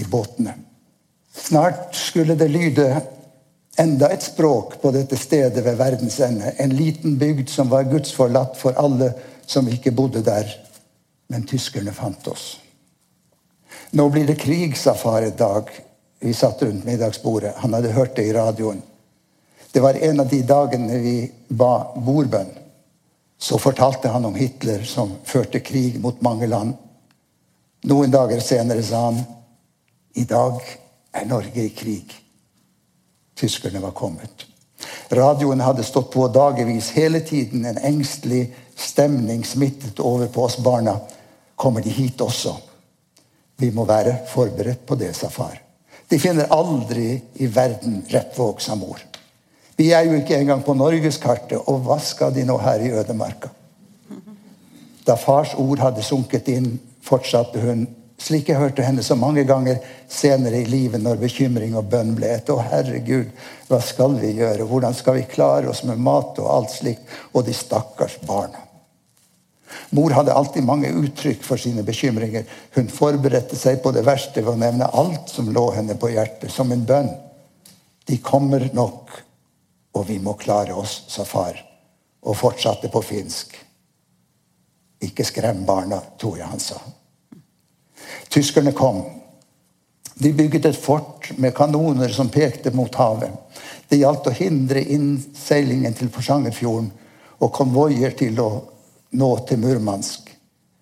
i båtene. Snart skulle det lyde enda et språk på dette stedet ved verdens ende. En liten bygd som var gudsforlatt for alle som ikke bodde der. Men tyskerne fant oss. Nå blir det krig, sa far et dag. Vi satt rundt middagsbordet. Han hadde hørt det i radioen. Det var en av de dagene vi ba bordbønn. Så fortalte han om Hitler som førte krig mot mange land. Noen dager senere sa han i dag er Norge i krig. Tyskerne var kommet. Radioen hadde stått på dagevis hele tiden. En engstelig stemning smittet over på oss barna. Kommer de hit også? Vi må være forberedt på det, sa far. De finner aldri i verden Repvåg, sa mor. Vi er jo ikke engang på norgeskartet, og hva skal de nå her i ødemarka? Da fars ord hadde sunket inn, fortsatte hun slik jeg hørte henne så mange ganger senere i livet når bekymring og bønn ble et. Å, herregud, hva skal vi gjøre? Hvordan skal vi klare oss med mat og alt slikt? Og de stakkars barna. Mor hadde alltid mange uttrykk for sine bekymringer. Hun forberedte seg på det verste ved å nevne alt som lå henne på hjertet, som en bønn. De kommer nok, og vi må klare oss, sa far, og fortsatte på finsk. Ikke skrem barna, tror jeg han sa. Tyskerne kom. De bygget et fort med kanoner som pekte mot havet. Det gjaldt å hindre innseilingen til Porsangerfjorden og konvoier til å nå til Murmansk.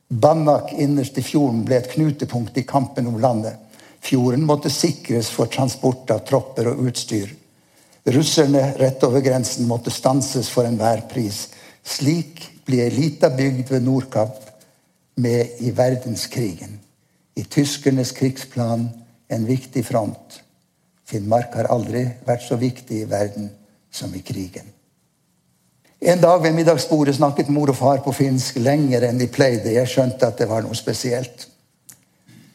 Banak innerst i fjorden ble et knutepunkt i kampen om landet. Fjorden måtte sikres for transport av tropper og utstyr. Russerne rett over grensen måtte stanses for enhver pris. Slik blir ei lita bygd ved Nordkapp med i verdenskrigen. I tyskernes krigsplan en viktig front. Finnmark har aldri vært så viktig i verden som i krigen. En dag ved middagsbordet snakket mor og far på finsk lenger enn de pleide. Jeg skjønte at det var noe spesielt.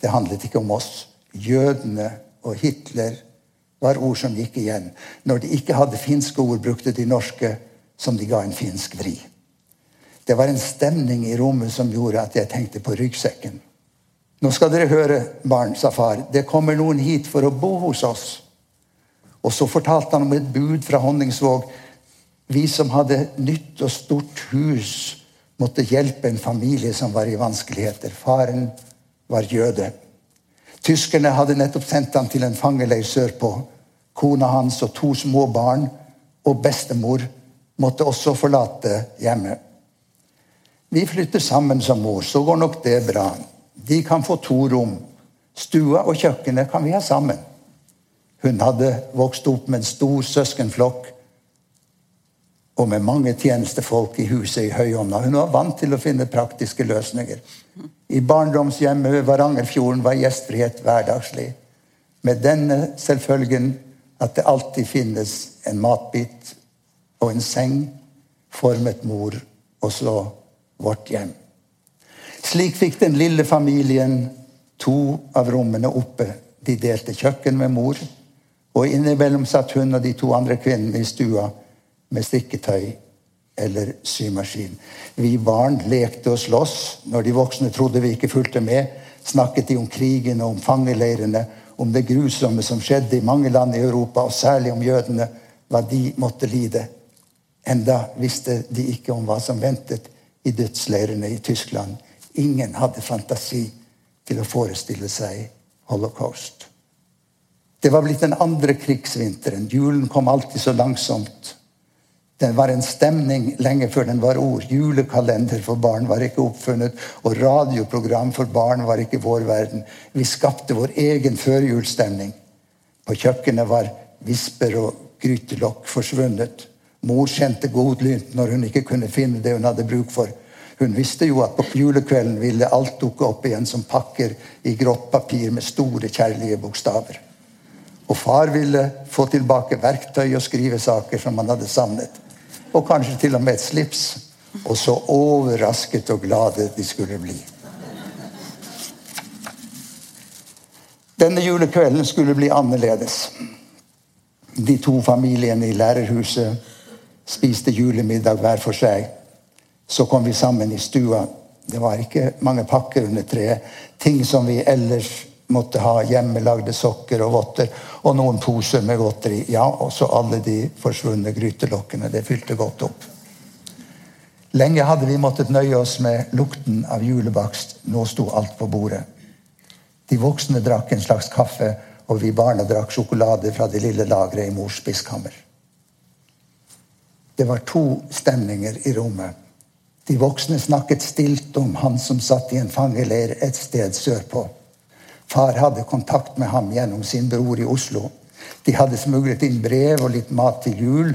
Det handlet ikke om oss. Jødene og Hitler var ord som gikk igjen. Når de ikke hadde finske ord, brukte de norske som de ga en finsk vri. Det var en stemning i rommet som gjorde at jeg tenkte på ryggsekken. Nå skal dere høre, barn, sa far. Det kommer noen hit for å bo hos oss. Og så fortalte han om et bud fra Honningsvåg vi som hadde nytt og stort hus, måtte hjelpe en familie som var i vanskeligheter. Faren var jøde. Tyskerne hadde nettopp sendt ham til en fangeleir sørpå. Kona hans og to små barn og bestemor måtte også forlate hjemmet. Vi flytter sammen som mor, så går nok det bra. De kan få to rom. Stua og kjøkkenet kan vi ha sammen. Hun hadde vokst opp med en stor søskenflokk og med mange tjenestefolk i huset i Høyånda. Hun var vant til å finne praktiske løsninger. I barndomshjemmet ved Varangerfjorden var gjestfrihet hverdagslig. Med denne selvfølgen at det alltid finnes en matbit og en seng formet mor og så vårt hjem. Slik fikk den lille familien to av rommene oppe. De delte kjøkken med mor, og innimellom satt hun og de to andre kvinnene i stua med strikketøy eller symaskin. Vi barn lekte og sloss. Når de voksne trodde vi ikke fulgte med, snakket de om krigen og om fangeleirene, om det grusomme som skjedde i mange land i Europa, og særlig om jødene, hva de måtte lide. Enda visste de ikke om hva som ventet i dødsleirene i Tyskland. Ingen hadde fantasi til å forestille seg holocaust. Det var blitt den andre krigsvinteren. Julen kom alltid så langsomt. Den var en stemning lenge før den var ord. Julekalender for barn var ikke oppfunnet, og radioprogram for barn var ikke vår verden. Vi skapte vår egen førjulsstemning. På kjøkkenet var visper og grytelokk forsvunnet. Mor kjente godlynt når hun ikke kunne finne det hun hadde bruk for. Hun visste jo at på julekvelden ville alt dukke opp igjen som pakker i grått papir med store, kjærlige bokstaver. Og far ville få tilbake verktøy og skrivesaker som han hadde savnet og kanskje til og med et slips. Og så overrasket og glade de skulle bli. Denne julekvelden skulle bli annerledes. De to familiene i lærerhuset spiste julemiddag hver for seg. Så kom vi sammen i stua. Det var ikke mange pakker under treet. Ting som vi ellers måtte ha hjemmelagde sokker og votter og noen poser med godteri. Ja, og så alle de forsvunne grytelokkene. Det fylte godt opp. Lenge hadde vi måttet nøye oss med lukten av julebakst. Nå sto alt på bordet. De voksne drakk en slags kaffe, og vi barna drakk sjokolade fra det lille lageret i mors spiskammer. Det var to stemninger i rommet. De voksne snakket stilt om han som satt i en fangeleir et sted sørpå. Far hadde kontakt med ham gjennom sin bror i Oslo. De hadde smuglet inn brev og litt mat til jul,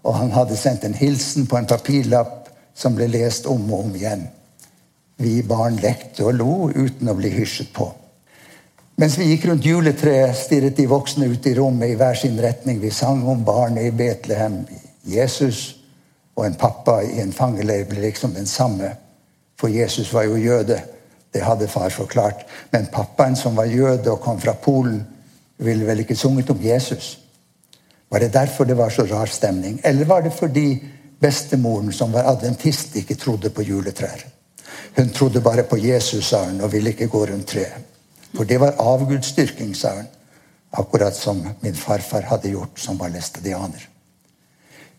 og han hadde sendt en hilsen på en papirlapp som ble lest om og om igjen. Vi barn lekte og lo uten å bli hysjet på. Mens vi gikk rundt juletreet, stirret de voksne ut i rommet i hver sin retning. Vi sang om barnet i Betlehem. Jesus og en pappa i en fangeleir ble liksom den samme. For Jesus var jo jøde. Det hadde far forklart. Men pappaen som var jøde og kom fra Polen, ville vel ikke sunget om Jesus? Var det derfor det var så rar stemning? Eller var det fordi bestemoren, som var adventist, ikke trodde på juletrær? Hun trodde bare på Jesus, sa hun, og ville ikke gå rundt treet. For det var avgudsdyrking, sa hun. Akkurat som min farfar hadde gjort, som var læstadianer.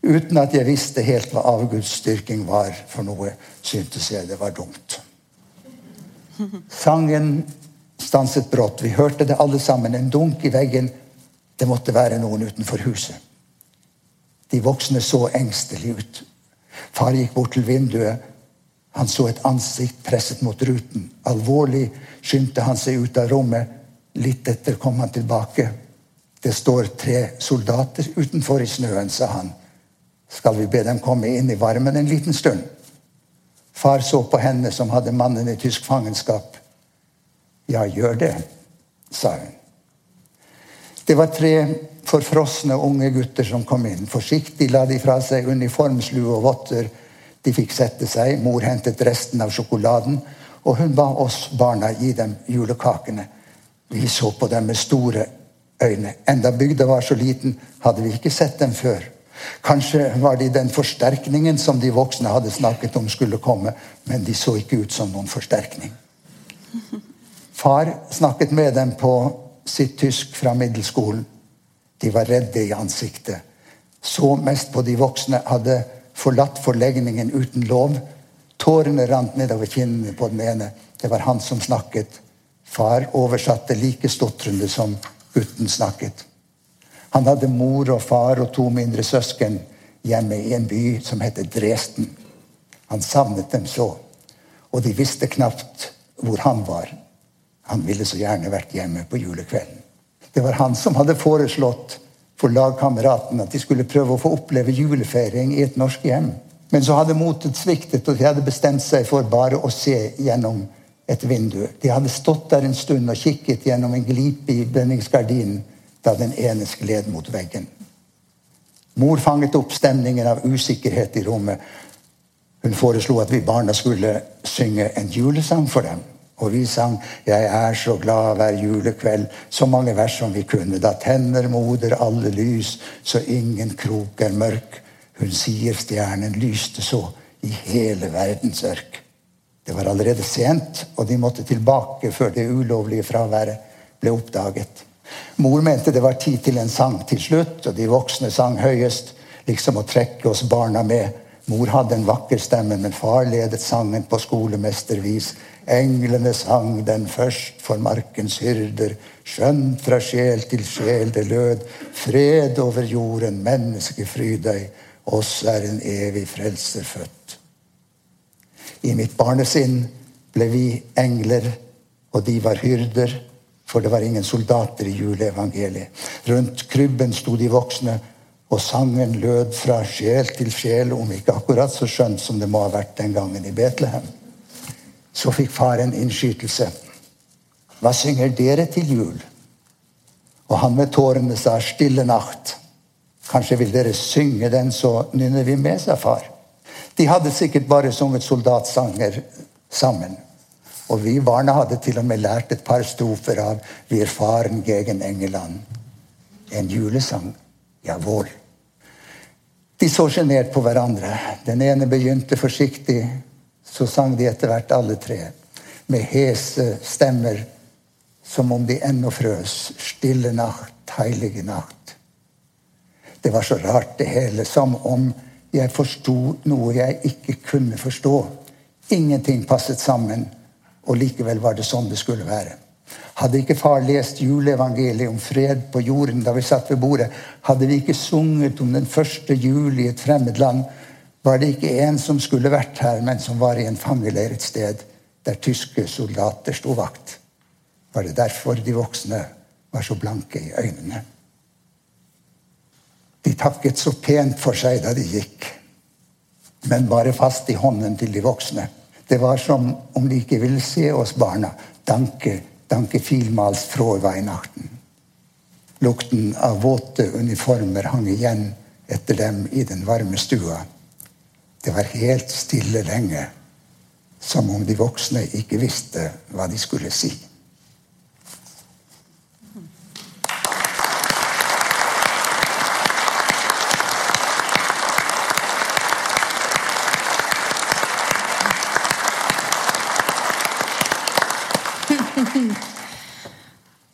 Uten at jeg visste helt hva avgudsdyrking var for noe, syntes jeg det var dumt. Sangen stanset brått. Vi hørte det alle sammen. En dunk i veggen. Det måtte være noen utenfor huset. De voksne så engstelig ut. Far gikk bort til vinduet. Han så et ansikt presset mot ruten. Alvorlig skyndte han seg ut av rommet. Litt etter kom han tilbake. Det står tre soldater utenfor i snøen, sa han. Skal vi be dem komme inn i varmen en liten stund? Far så på henne som hadde mannen i tysk fangenskap. Ja, gjør det, sa hun. Det var tre forfrosne unge gutter som kom inn. Forsiktig la de fra seg uniformslue og votter. De fikk sette seg. Mor hentet resten av sjokoladen, og hun ba oss barna gi dem julekakene. Vi så på dem med store øyne. Enda bygda var så liten, hadde vi ikke sett dem før. Kanskje var de den forsterkningen som de voksne hadde snakket om skulle komme, men de så ikke ut som noen forsterkning. Far snakket med dem på sitt tysk fra middelskolen. De var redde i ansiktet. Så mest på de voksne, hadde forlatt forlegningen uten lov. Tårene rant nedover kinnene på den ene. Det var han som snakket. Far oversatte like stotrende som gutten snakket. Han hadde mor og far og to mindre søsken hjemme i en by som heter Dresden. Han savnet dem så, og de visste knapt hvor han var. Han ville så gjerne vært hjemme på julekvelden. Det var han som hadde foreslått for lagkameratene at de skulle prøve å få oppleve julefeiring i et norsk hjem. Men så hadde motet sviktet, og de hadde bestemt seg for bare å se gjennom et vindu. De hadde stått der en stund og kikket gjennom en glipe i brenningsgardinen da den ene skled mot veggen. Mor fanget opp stemningen av usikkerhet i rommet. Hun foreslo at vi barna skulle synge en julesang for dem. Og vi sang 'Jeg er så glad hver julekveld', så mange vers som vi kunne. Da tenner moder alle lys, så ingen krok er mørk. Hun sier stjernen lyste så i hele verdens ørk. Det var allerede sent, og de måtte tilbake før det ulovlige fraværet ble oppdaget. Mor mente det var tid til en sang til slutt, og de voksne sang høyest, liksom å trekke oss barna med. Mor hadde en vakker stemme, men far ledet sangen på skolemestervis. Englene sang den først for markens hyrder. Skjønt fra sjel til sjel det lød. Fred over jorden, menneskefryd deg. Oss er en evig frelser født. I mitt barnesinn ble vi engler, og de var hyrder. For det var ingen soldater i juleevangeliet. Rundt krybben sto de voksne, og sangen lød fra sjel til sjel, om ikke akkurat så skjønt som det må ha vært den gangen i Betlehem. Så fikk far en innskytelse. Hva synger dere til jul? Og han med tårene sa, 'Stille natt'. Kanskje vil dere synge den, så nynner vi med, sa far. De hadde sikkert bare sunget soldatsanger sammen. Og vi barna hadde til og med lært et par strofer av 'Vi er faren gegen Engeland'. En julesang. Jawohl. De så sjenert på hverandre. Den ene begynte forsiktig. Så sang de etter hvert alle tre, med hese stemmer, som om de ennå frøs. Stille natt, heilige natt. Det var så rart, det hele. Som om jeg forsto noe jeg ikke kunne forstå. Ingenting passet sammen. Og likevel var det sånn det skulle være. Hadde ikke far lest juleevangeliet om fred på jorden da vi satt ved bordet, hadde vi ikke sunget om den første jul i et fremmed land, var det ikke en som skulle vært her, men som var i en fangeleir et sted der tyske soldater sto vakt. Var det derfor de voksne var så blanke i øynene? De takket så pent for seg da de gikk, men bare fast i hånden til de voksne. Det var som om de ikke ville se oss barna. Danke, danke vielmals frohe Weihnachten. Lukten av våte uniformer hang igjen etter dem i den varme stua. Det var helt stille lenge, som om de voksne ikke visste hva de skulle si.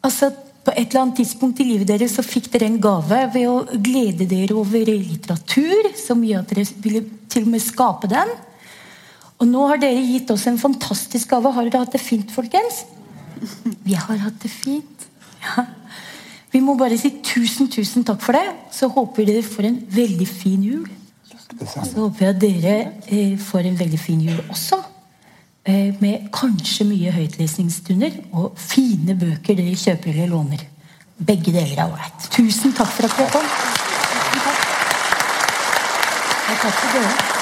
Altså, På et eller annet tidspunkt i livet deres så fikk dere en gave ved å glede dere over litteratur. Så mye at dere ville til og med skape den. Og nå har dere gitt oss en fantastisk gave. Har dere hatt det fint, folkens? Vi har hatt det fint. Ja. Vi må bare si tusen, tusen takk for det. Så håper dere får en veldig fin jul. Så håper jeg at dere eh, får en veldig fin jul også. Eh, med kanskje mye høytlesningsstunder og fine bøker dere kjøper eller låner. Begge deler er ålreit. Tusen takk for at dere kom. Takk. Til dere.